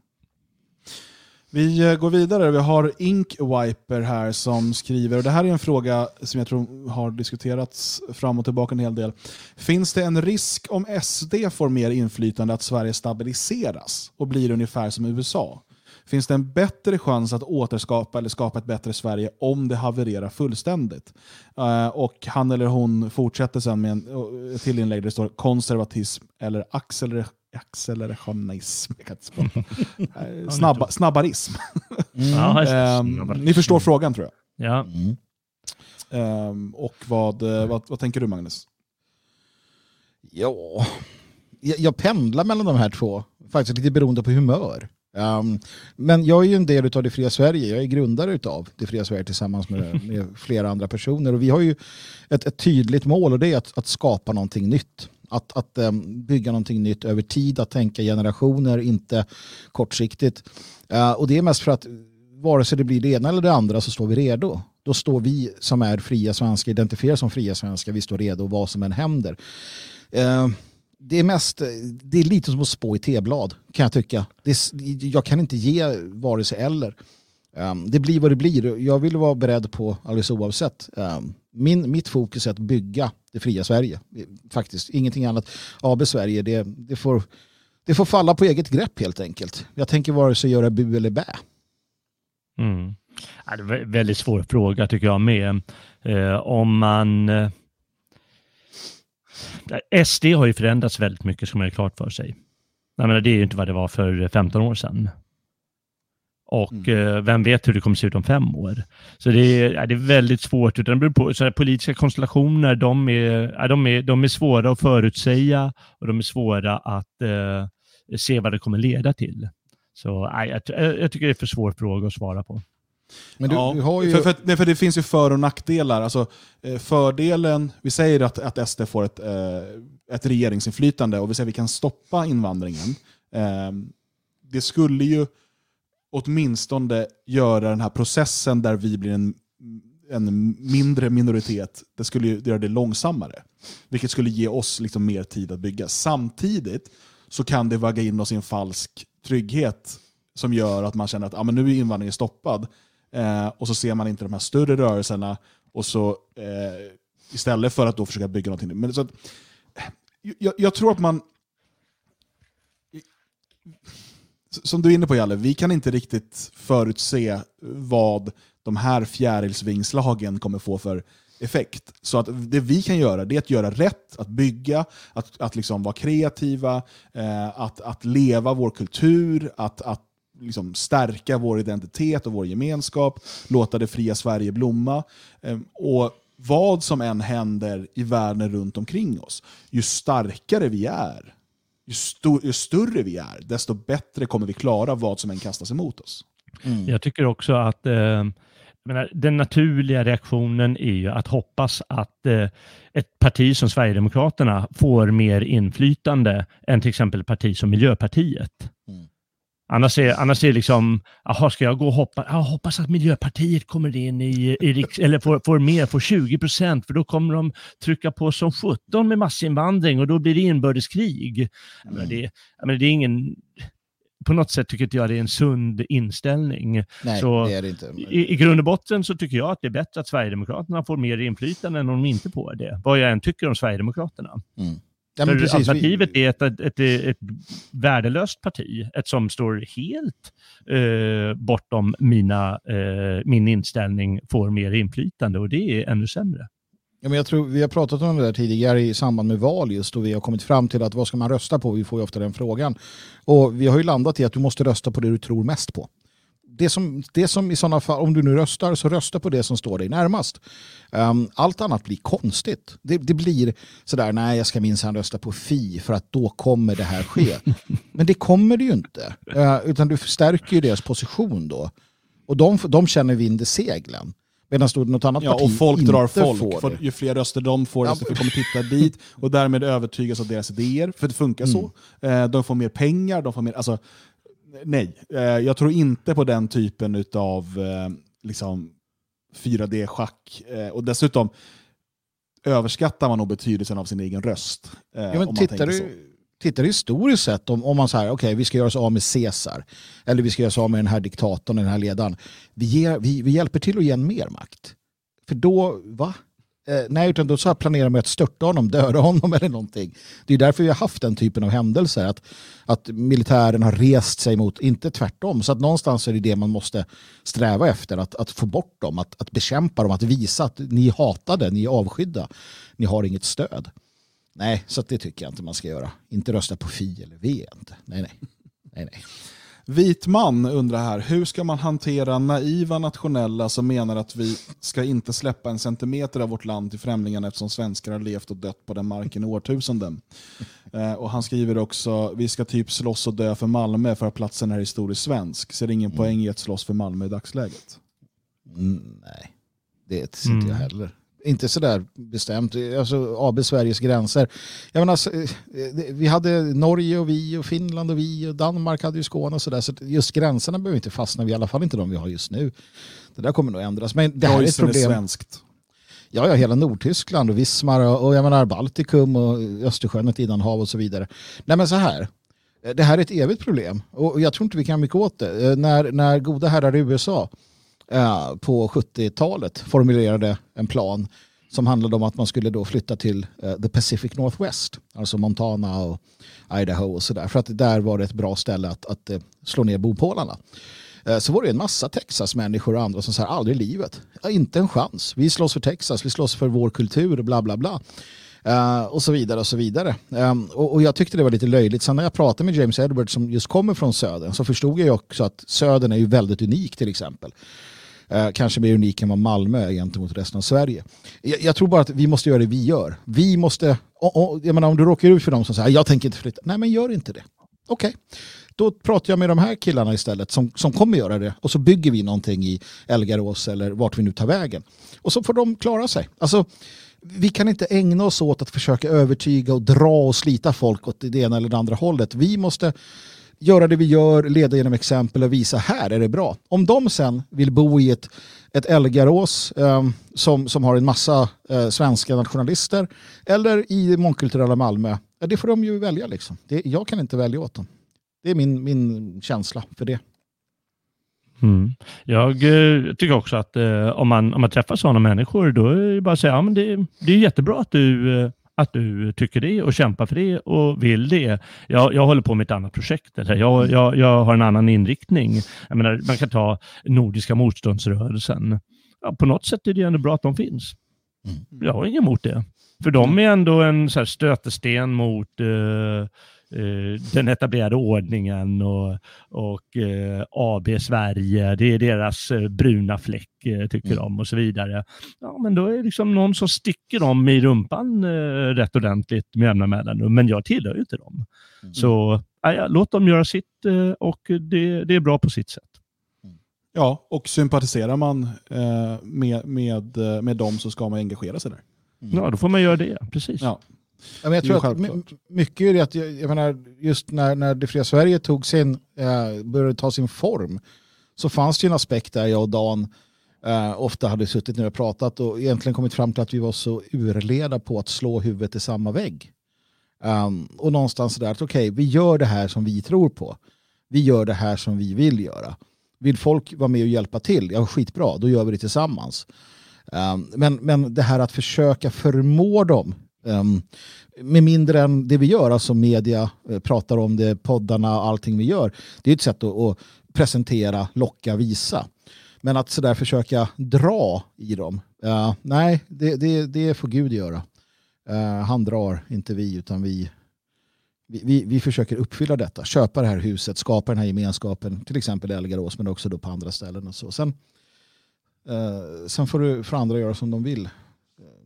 Vi eh, går vidare. Vi har Inkwiper här som skriver, och det här är en fråga som jag tror har diskuterats fram och tillbaka en hel del. Finns det en risk om SD får mer inflytande att Sverige stabiliseras och blir ungefär som USA? Finns det en bättre chans att återskapa eller skapa ett bättre Sverige om det havererar fullständigt? Eh, och han eller hon fortsätter sen med en, eh, till inlägg där det står konservatism eller acceler accelerationism. Jag kan inte språka. Eh, Snabba, snabbarism. Ja, Ehm, ni förstår frågan tror jag. ja. Ehm, och vad, vad, vad tänker du Magnus? Ja, jag, jag pendlar mellan de här två. Faktiskt lite beroende på humör. Um, men jag är ju en del av det fria Sverige. Jag är grundare av det fria Sverige tillsammans med, med flera andra personer. Och vi har ju ett, ett tydligt mål och det är att, att skapa någonting nytt. Att, att um, bygga någonting nytt över tid, att tänka generationer, inte kortsiktigt. Uh, och det är mest för att vare sig det blir det ena eller det andra så står vi redo. Då står vi som är fria svenskar, identifierar som fria svenskar, vi står redo vad som än händer. Uh, det är mest, det är lite som att spå i teblad kan jag tycka. Det är, jag kan inte ge vare sig eller. Um, det blir vad det blir. Jag vill vara beredd på alldeles oavsett. Um, min, mitt fokus är att bygga det fria Sverige. Eh, faktiskt, ingenting annat. AB Sverige, det, det, får, det får falla på eget grepp helt enkelt. Jag tänker vare sig göra bu eller bä. Mm. Ja, det var en väldigt svår fråga tycker jag med. Eh, om man... Eh, SD har ju förändrats väldigt mycket som är klart för sig. Jag menar, det är ju inte vad det var för 15 år sedan. Och eh, vem vet hur det kommer se ut om fem år. Så det är, ja, det är väldigt svårt. Utan det beror på, så politiska konstellationer, de är, ja, de, är, de är svåra att förutsäga och de är svåra att eh, se vad det kommer leda till. Så ja, jag, jag tycker det är för svår fråga att svara på. Men du, Ja, du har ju... för, för, nej, för det finns ju för och nackdelar. Alltså, eh, fördelen, vi säger att, att SD får ett, eh, ett regeringsinflytande och vi säger att vi kan stoppa invandringen. Eh, det skulle ju åtminstone göra den här processen där vi blir en, en mindre minoritet, det skulle ju göra det långsammare. Vilket skulle ge oss liksom mer tid att bygga. Samtidigt så kan det vagga in oss i en falsk trygghet som gör att man känner att ah, men nu är invandringen stoppad. Eh, och så ser man inte de här större rörelserna och så eh, istället för att då försöka bygga någonting. Men så att, eh, jag, jag tror att man som du är inne på Jalle, vi kan inte riktigt förutse vad de här fjärilsvingslagen kommer få för effekt. Så att det vi kan göra det är att göra rätt, att bygga, att, att liksom vara kreativa, eh, att, att leva vår kultur, att, att liksom stärka vår identitet och vår gemenskap, låta det fria Sverige blomma. Eh, och vad som än händer i världen runt omkring oss, ju starkare vi är, ju, st ju större vi är, desto bättre kommer vi klara vad som än kastas emot oss. Mm. Jag tycker också att eh, menar, den naturliga reaktionen är ju att hoppas att eh, ett parti som Sverigedemokraterna får mer inflytande än till exempel ett parti som Miljöpartiet. Mm. Annars är, annars är liksom, jaha, ska jag gå och hoppa, jag hoppas att Miljöpartiet kommer in i, i riks, eller får, får mer, får 20 procent, för då kommer de trycka på som 17 med massinvandring och då blir det inbördeskrig. Mm. Men det, men det är ingen, på något sätt tycker inte jag det är en sund inställning. Nej, så det är det inte. I, I grund och botten så tycker jag att det är bättre att Sverigedemokraterna får mer inflytande än om de inte får det. Vad jag än tycker om Sverigedemokraterna. Mm. Ja, För precis, alternativet är ett, ett, ett, ett, värdelöst parti, ett som står helt eh, bortom mina, eh, min inställning, får mer inflytande och det är ännu sämre. Ja, men jag tror, vi har pratat om det där tidigare i samband med val just och vi har kommit fram till att vad ska man rösta på? Vi får ju ofta den frågan. Och vi har ju landat i att du måste rösta på det du tror mest på. Det som, det som i sådana fall, om du nu röstar, så rösta på det som står dig närmast. Um, allt annat blir konstigt. Det, det blir sådär, nej jag ska minsann rösta på Fi för att då kommer det här ske. Men det kommer det ju inte. Uh, utan du förstärker ju deras position då. Och de, de känner vind i seglen. Medan något annat ja, parti och folk inte drar folk. får för ju fler röster de får, desto fler kommer titta dit och därmed övertygas av deras idéer. För det funkar mm. så. Eh, de får mer pengar, de får mer... Alltså, nej, eh, jag tror inte på den typen av eh, liksom 4D-schack. Och dessutom överskattar man nog betydelsen av sin egen röst. Ja, men tittar, du, tittar historiskt sett, om, om man säger okej okay, vi ska göra oss av med Caesar, eller vi ska göra oss av med den här diktatorn, den här ledaren. Vi, ger, vi, vi hjälper till att ge en mer makt. För då, va? Eh, nej, utan då så planerar man att störta honom, döda honom eller någonting. Det är därför vi har haft den typen av händelser. Att, att militären har rest sig mot, inte tvärtom. Så att någonstans är det det man måste sträva efter. Att, att få bort dem, att, att bekämpa dem, att visa att ni hatade, ni är avskydda. Ni har inget stöd. Nej, så det tycker jag inte man ska göra. Inte rösta på Fi eller V. Inte. Nej, nej. nej, nej. Vit man undrar här, hur ska man hantera naiva nationella som menar att vi ska inte släppa en centimeter av vårt land till främlingarna eftersom svenskar har levt och dött på den marken i årtusenden. Eh, och han skriver också, vi ska typ slåss och dö för Malmö för att platsen är historiskt svensk. Ser ingen mm. poäng i att slåss för Malmö i dagsläget? Mm, nej, det ser inte mm. jag heller inte sådär bestämt. Alltså AB Sveriges gränser. Jag menar, alltså, eh, vi hade Norge och vi och Finland och vi och Danmark hade ju Skåne och sådär. Så just gränserna behöver inte fastna i alla fall inte de vi har just nu. Det där kommer nog ändras. Men det här Preussen är ett problem. Är svenskt. Ja, ja, hela Nordtyskland och Wismar och, och jag menar Baltikum och Östersjön, ett innanhav och så vidare. Nej men så här, det här är ett evigt problem och jag tror inte vi kan mycket åt det. Eh, när, när goda herrar i USA Eh, på 70-talet formulerade en plan som handlade om att man skulle då flytta till eh, the Pacific Northwest, alltså Montana och Idaho och sådär. För att där var det ett bra ställe att, att eh, slå ner bopålarna. Eh, så var det en massa Texas-människor och andra som sa aldrig i livet. inte en chans. Vi slåss för Texas, vi slåss för vår kultur och bla bla bla. Uh, och så vidare och så vidare. Um, och, och, jag tyckte det var lite löjligt. Sen när jag pratade med James Edwards som just kommer från södern så förstod jag också att södern är ju väldigt unik till exempel. Eh, kanske mer unik än vad Malmö är gentemot resten av Sverige. Jag, jag, tror bara att vi måste göra det vi gör. Vi måste, och, och, jag menar, om du råkar ut för dem som säger ah, jag tänker inte flytta. Nej men gör inte det. Okej, okay. då pratar jag med de här killarna istället som, som kommer göra det och så bygger vi någonting i Elgarås eller vart vi nu tar vägen. Och så får de klara sig. Alltså, vi kan inte ägna oss åt att försöka övertyga och dra och slita folk åt det ena eller det andra hållet. Vi måste göra det vi gör, leda genom exempel och visa här är det bra. Om de sen vill bo i ett, ett Elgarås eh, som, som har en massa eh, svenska nationalister eller i mångkulturella Malmö, ja, det får de ju välja. Liksom. Det, jag kan inte välja åt dem. Det är min, min känsla för det. Mm. Jag eh, tycker också att eh, om, man, om man träffar sådana människor, då är det bara att säga ja, det, det är jättebra att du eh, att du tycker det och kämpar för det och vill det. Jag, jag håller på med ett annat projekt. Eller jag, mm. jag, jag har en annan inriktning. Menar, man kan ta Nordiska motståndsrörelsen. Ja, på något sätt är det ändå bra att de finns. Mm. Jag har inget emot det. För de är ändå en så här stötesten mot, eh, den etablerade ordningen och, och eh, AB Sverige. Det är deras eh, bruna fläck, eh, tycker mm. de och så vidare. Ja, men då är det liksom någon som sticker dem i rumpan eh, rätt ordentligt med jämna mellanrum. Men jag tillhör ju inte dem. Mm. Så ja, låt dem göra sitt och det, det är bra på sitt sätt. Ja, och sympatiserar man eh, med, med, med dem så ska man engagera sig där. Mm. Ja, då får man göra det. Precis. Ja. Ja, men jag tror att mycket är det att, jag, jag menar, just när, när det fria Sverige tog sin, eh, började ta sin form så fanns det en aspekt där jag och Dan eh, ofta hade suttit ner och pratat och egentligen kommit fram till att vi var så urleda på att slå huvudet i samma vägg. Um, och någonstans där att okej, okay, vi gör det här som vi tror på. Vi gör det här som vi vill göra. Vill folk vara med och hjälpa till, ja skitbra, då gör vi det tillsammans. Um, men, men det här att försöka förmå dem um, med mindre än det vi gör, alltså media uh, pratar om det, poddarna, allting vi gör. Det är ett sätt att, att presentera, locka, visa. Men att sådär försöka dra i dem, uh, nej, det, det, det får Gud göra. Uh, han drar, inte vi, utan vi, vi, vi, vi, försöker uppfylla detta. Köpa det här huset, skapa den här gemenskapen, till exempel i Elgarås, men också då på andra ställen. Och så. Sen, uh, sen får, du, får andra göra som de vill.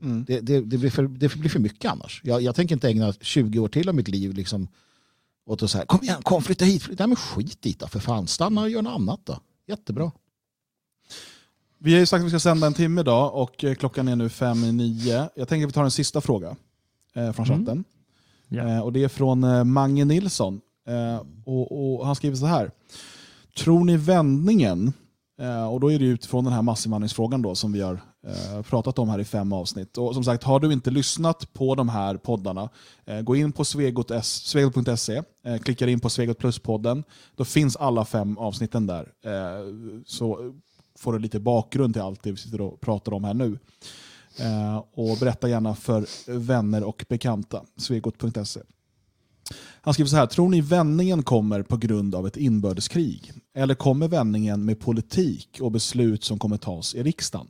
Mm. Det, det, det, blir för, det blir för mycket annars. Jag, jag tänker inte ägna 20 år till av mitt liv liksom, åt att säga kom igen, kom flytta hit. Nej men skit dit då, för fan. Stanna och gör något annat då. Jättebra. Vi har ju sagt att vi ska sända en timme idag och eh, klockan är nu fem i nio. Jag tänker att vi tar en sista fråga eh, från mm. chatten. Mm. Yeah. Eh, och det är från eh, Mange Nilsson. Eh, och, och, Han skriver så här. Tror ni vändningen, och då är det utifrån den här massinvandringsfrågan då, som vi har Eh, pratat om här i fem avsnitt. Och som sagt, har du inte lyssnat på de här poddarna, eh, gå in på svegot.se, eh, klicka in på Svegot Plus-podden. Då finns alla fem avsnitten där. så får du lite bakgrund till allt det vi sitter och pratar om här nu. Eh, och berätta gärna för vänner och bekanta. Svegot.se. Han skriver så här, tror ni vändningen kommer på grund av ett inbördeskrig? Eller kommer vändningen med politik och beslut som kommer tas i riksdagen?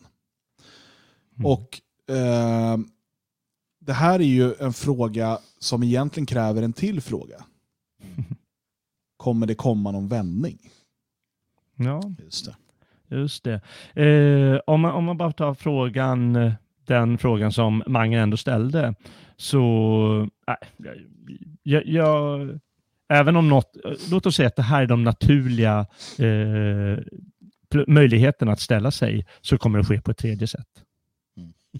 Mm. Och eh, Det här är ju en fråga som egentligen kräver en till fråga. Kommer det komma någon vändning? Ja, just det. Just det. Eh, om, man, om man bara tar frågan, den frågan som Mange ändå ställde, så äh, jag, jag, även om något, låt oss säga att det här är de naturliga eh, möjligheterna att ställa sig, så kommer det ske på ett tredje sätt.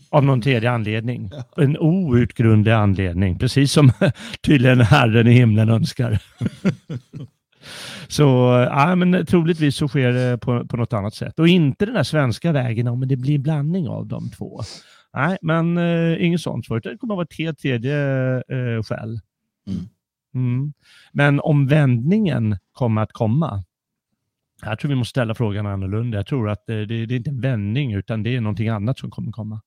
Av någon tredje anledning. En outgrundlig anledning, precis som tydligen Herren i himlen önskar. Så ja, men troligtvis så sker det på, på något annat sätt. Och inte den där svenska vägen, ja, men det blir blandning av de två. Nej, men eh, inget sånt förut. Det kommer att vara ett helt tredje eh, skäl. Mm. Mm. Men om vändningen kommer att komma, jag tror vi måste ställa frågan annorlunda. Jag tror att det, det, det är inte en vändning, utan det är någonting annat som kommer komma.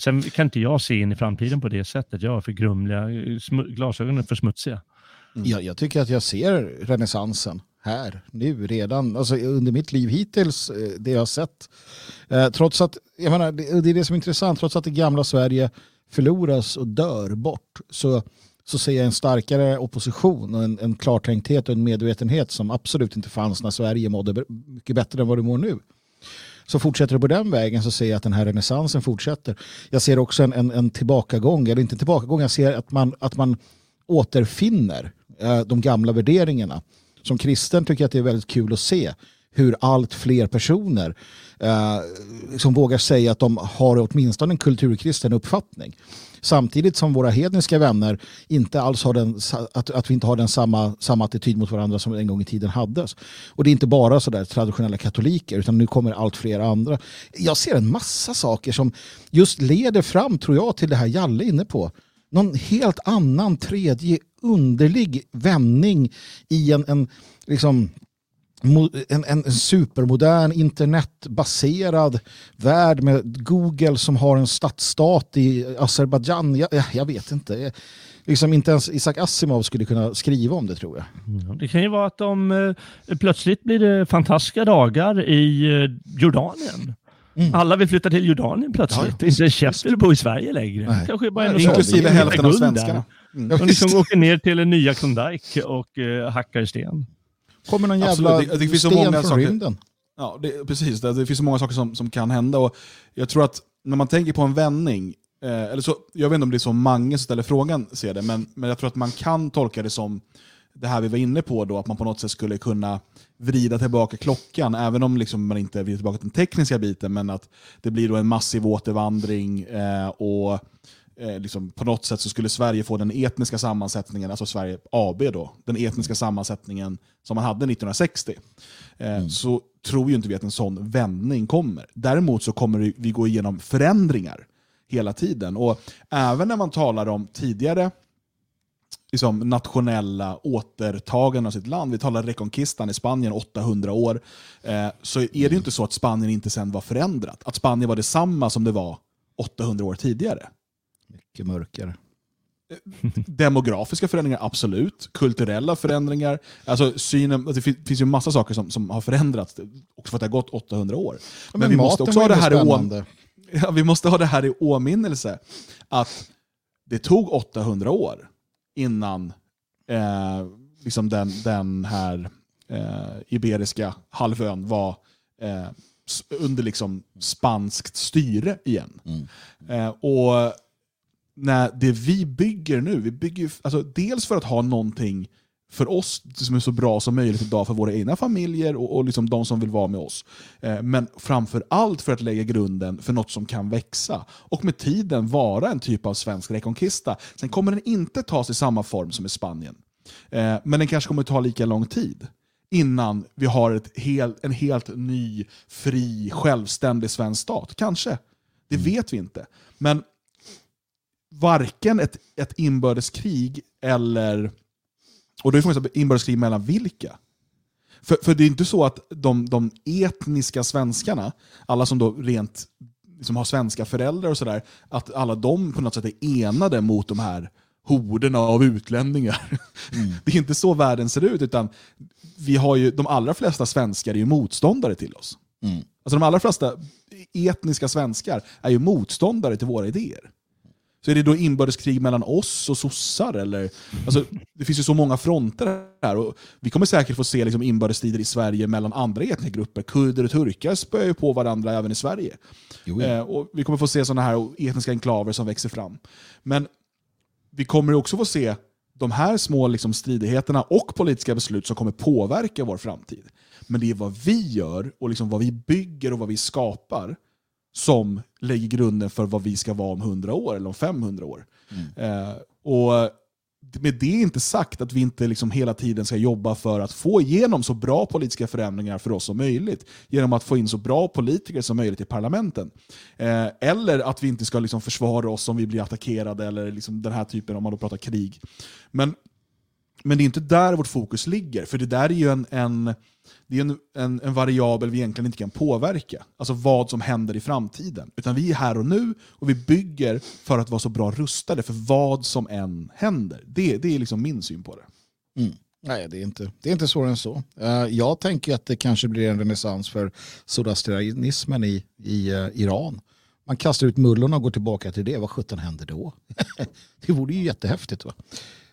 Sen kan inte jag se in i framtiden på det sättet. Jag har för grumliga, eh, glasögonen är för smutsiga. Mm. Jag, jag, tycker att jag ser renässansen här, nu, redan. Alltså under mitt liv hittills, eh, det jag har sett. Eh, trots att, jag menar, det, det är det som är intressant, trots att det gamla Sverige förloras och dör bort, så, så ser jag en starkare opposition och en, en klartänkthet och en medvetenhet som absolut inte fanns när Sverige mådde mycket bättre än vad det mår nu. Så fortsätter det på den vägen så ser jag att den här renässansen fortsätter. Jag ser också en, en, en tillbakagång, eller inte tillbakagång, jag ser att man, att man återfinner Eh, de gamla värderingarna. Som kristen tycker jag att det är väldigt kul att se hur allt fler personer eh, som vågar säga att de har åtminstone en kulturkristen uppfattning. Samtidigt som våra hedniska vänner inte alls har den, att, att vi inte har den samma, samma attityd mot varandra som en gång i tiden hade. Och det är inte bara så där traditionella katoliker utan nu kommer allt fler andra. Jag ser en massa saker som just leder fram, tror jag, till det här Jalle är inne på. Någon helt annan tredje underlig vändning i en, en, liksom, en, en supermodern internetbaserad värld med Google som har en stadsstat i Azerbajdzjan. Jag, jag vet inte. Liksom inte ens Isaac Asimov skulle kunna skriva om det tror jag. Det kan ju vara att de eh, plötsligt blir det fantastiska dagar i eh, Jordanien. Mm. Alla vill flytta till Jordanien plötsligt. Ja, Inte en käft vill bo i Sverige längre. Kanske bara en Inklusive hälften av svenskarna. Ja, De liksom åker ner till en nya Klondike och eh, hackar sten. Kommer någon jävla Absolut, det- det finns så sten många från saker. rymden. Ja, det, precis. Det, det finns så många saker som, som kan hända. Och jag tror att när man tänker på en vändning, eh, eller så, jag vet inte om det är så Mange som ställer frågan, ser det, men, men jag tror att man kan tolka det som det här vi var inne på, då, att man på något sätt skulle kunna vrida tillbaka klockan, även om liksom man inte vrider tillbaka den tekniska biten, men att det blir då en massiv återvandring eh, och eh, liksom på något sätt så skulle Sverige få den etniska sammansättningen, alltså Sverige AB då, den etniska sammansättningen som man hade 1960. Eh, Så tror ju inte vi att en sån vändning kommer. Däremot så kommer vi gå igenom förändringar hela tiden. Och även när man talar om tidigare liksom, nationella återtaganden av sitt land, vi talar Reconquistan i Spanien 800 år, eh, så är det ju inte så att Spanien inte sen var förändrat. Att Spanien var detsamma som det var 800 år tidigare. Mycket mörkare. Demografiska förändringar, absolut. Kulturella förändringar. Alltså synen, det fin- finns ju massa saker som, som har förändrats, också för att det har gått 800 år. Ja, Men, vi måste också ha det här i spännande. ja, vi måste ha det här i åminnelse. Att det tog 800 år innan eh, liksom den, den här eh, iberiska halvön var eh, under liksom spanskt styre igen. Mm. Eh, och när det vi bygger nu, vi bygger alltså dels för att ha någonting för oss som är så bra som möjligt idag för våra egna familjer och, och liksom de som vill vara med oss. Eh, men framför allt för att lägga grunden för något som kan växa och med tiden vara en typ av svensk reconquista. Sen kommer den inte tas i samma form som i Spanien. Eh, men den kanske kommer ta lika lång tid innan vi har ett helt, en helt ny, fri, självständig svensk stat. Kanske. Det vet vi inte. Men varken ett, ett inbördeskrig eller... Och då är frågan, inbördeskrig mellan vilka? För, för det är inte så att de, de etniska svenskarna, alla som då rent liksom har svenska föräldrar och sådär, att alla de på något sätt är enade mot de här horderna av utlänningar. Det är inte så världen ser ut, utan vi har ju, de allra flesta svenskar är ju motståndare till oss. Mm. Alltså de allra flesta etniska svenskar är ju motståndare till våra idéer. Så är det då inbördeskrig mellan oss och sossar? Eller, alltså, det finns ju så många fronter här. Och vi kommer säkert få se liksom inbördesstrider i Sverige mellan andra etniska grupper. Kurder och turkar spöar ju på varandra även i Sverige. Eh, och vi kommer få se sådana här etniska enklaver som växer fram. Men vi kommer också få se de här små liksom, stridigheterna och politiska beslut som kommer påverka vår framtid. Men det är vad vi gör och liksom vad vi bygger och vad vi skapar som lägger grunden för vad vi ska vara om 100 år eller om 500 år. Eh, och med det är inte sagt att vi inte liksom hela tiden ska jobba för att få igenom så bra politiska förändringar för oss som möjligt. Genom att få in så bra politiker som möjligt i parlamenten. Eh, eller att vi inte ska liksom försvara oss om vi blir attackerade eller liksom den här typen om man då pratar krig. Men, men det är inte där vårt fokus ligger. För det där är ju en, en, det är en, en, en variabel vi egentligen inte kan påverka. Alltså vad som händer i framtiden. Utan vi är här och nu och vi bygger för att vara så bra rustade för vad som än händer. Det, det är liksom min syn på det. Mm. Nej, det är, inte, det är inte svårare än så. Uh, jag tänker att det kanske blir en renässans för zoroastrianismen i, i uh, Iran. Man kastar ut mullorna och går tillbaka till det. Vad sjutton händer då? det vore ju jättehäftigt. Va?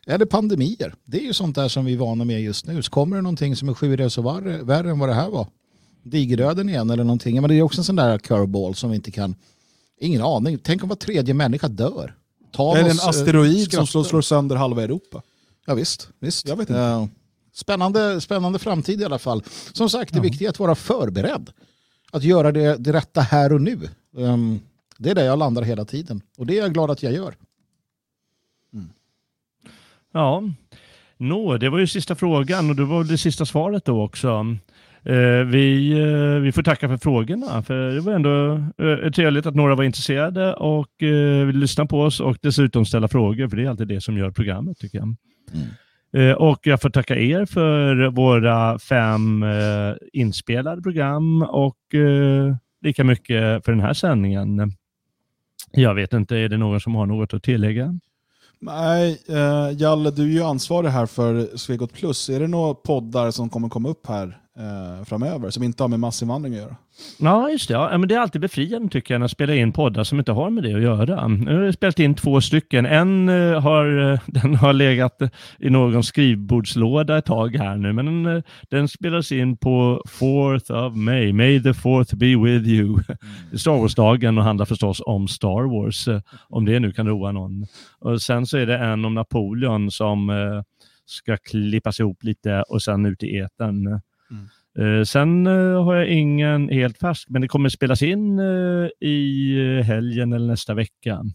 Eller pandemier. Det är ju sånt där som vi är vana med just nu. Så kommer det någonting som är sju resor värre, värre än vad det här var. Digerdöden igen eller någonting. Men det är också en sån där curveball som vi inte kan... Ingen aning. Tänk om var tredje människa dör. Ta Eller en eh, asteroid som skrattar. slår, slår sönder halva Europa. Ja visst, visst. Jag vet inte. Eh, Spännande, spännande framtid i alla fall. Som sagt, det viktiga är att vara förberedd. Att göra det, det rätta här och nu. Ehm, det är det jag landar hela tiden. Och det är jag glad att jag gör. Ja, Nå, det var ju sista frågan och det var det sista svaret då också. Eh, vi, eh, vi får tacka för frågorna, för det var ändå eh, trevligt att några var intresserade och eh, vill lyssna på oss och dessutom ställa frågor, för det är alltid det som gör programmet tycker jag. Eh, och jag får tacka er för våra fem inspelade program och lika mycket för den här sändningen. Jag vet inte, är det någon som har något att tillägga? Nej, eh, Jalle, du är ju ansvarig här för Svegot Plus. Är det några poddar som kommer komma upp här eh, framöver som inte har med massinvandring att göra. Ja, just det. Ja, men det är alltid befriande tycker jag när jag spelar in poddar som inte har med det att göra. Nu har jag spelat in två stycken. En eh, har, eh, den har legat i någon skrivbordslåda ett tag här nu, men den, eh, den spelas in på 4th of May. May the 4th be with you. Mm. Star Wars-dagen och handlar förstås om Star Wars, om det nu kan roa någon. Och sen så är det en om Napoleon som ska klippas ihop lite och sen ut i etern. Mm. Uh, sen uh, har jag ingen helt färsk, men det kommer spelas in uh, i helgen eller nästa vecka.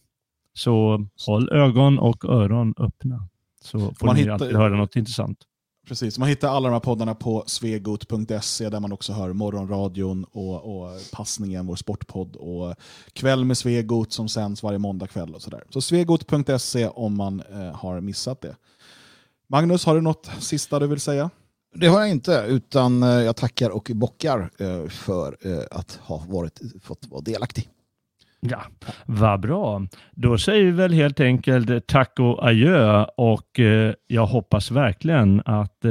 Så håll ögon och öron öppna. Så får man ni hittar, alltid höra något intressant. Precis, man hittar alla de här poddarna på svegot.se där man också hör morgonradion och, och passningen, vår sportpodd och kväll med Svegot som sänds varje måndagkväll och sådär. Så svegot.se om man har missat det. Magnus, har du något sista du vill säga? Det har jag inte, utan eh, jag tackar och bockar eh, för eh, att ha varit, fått vara delaktig. Ja, vad bra. Då säger vi väl helt enkelt tack och adjö och jag hoppas verkligen att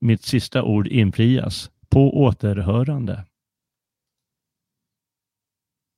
mitt sista ord infrias. På återhörande.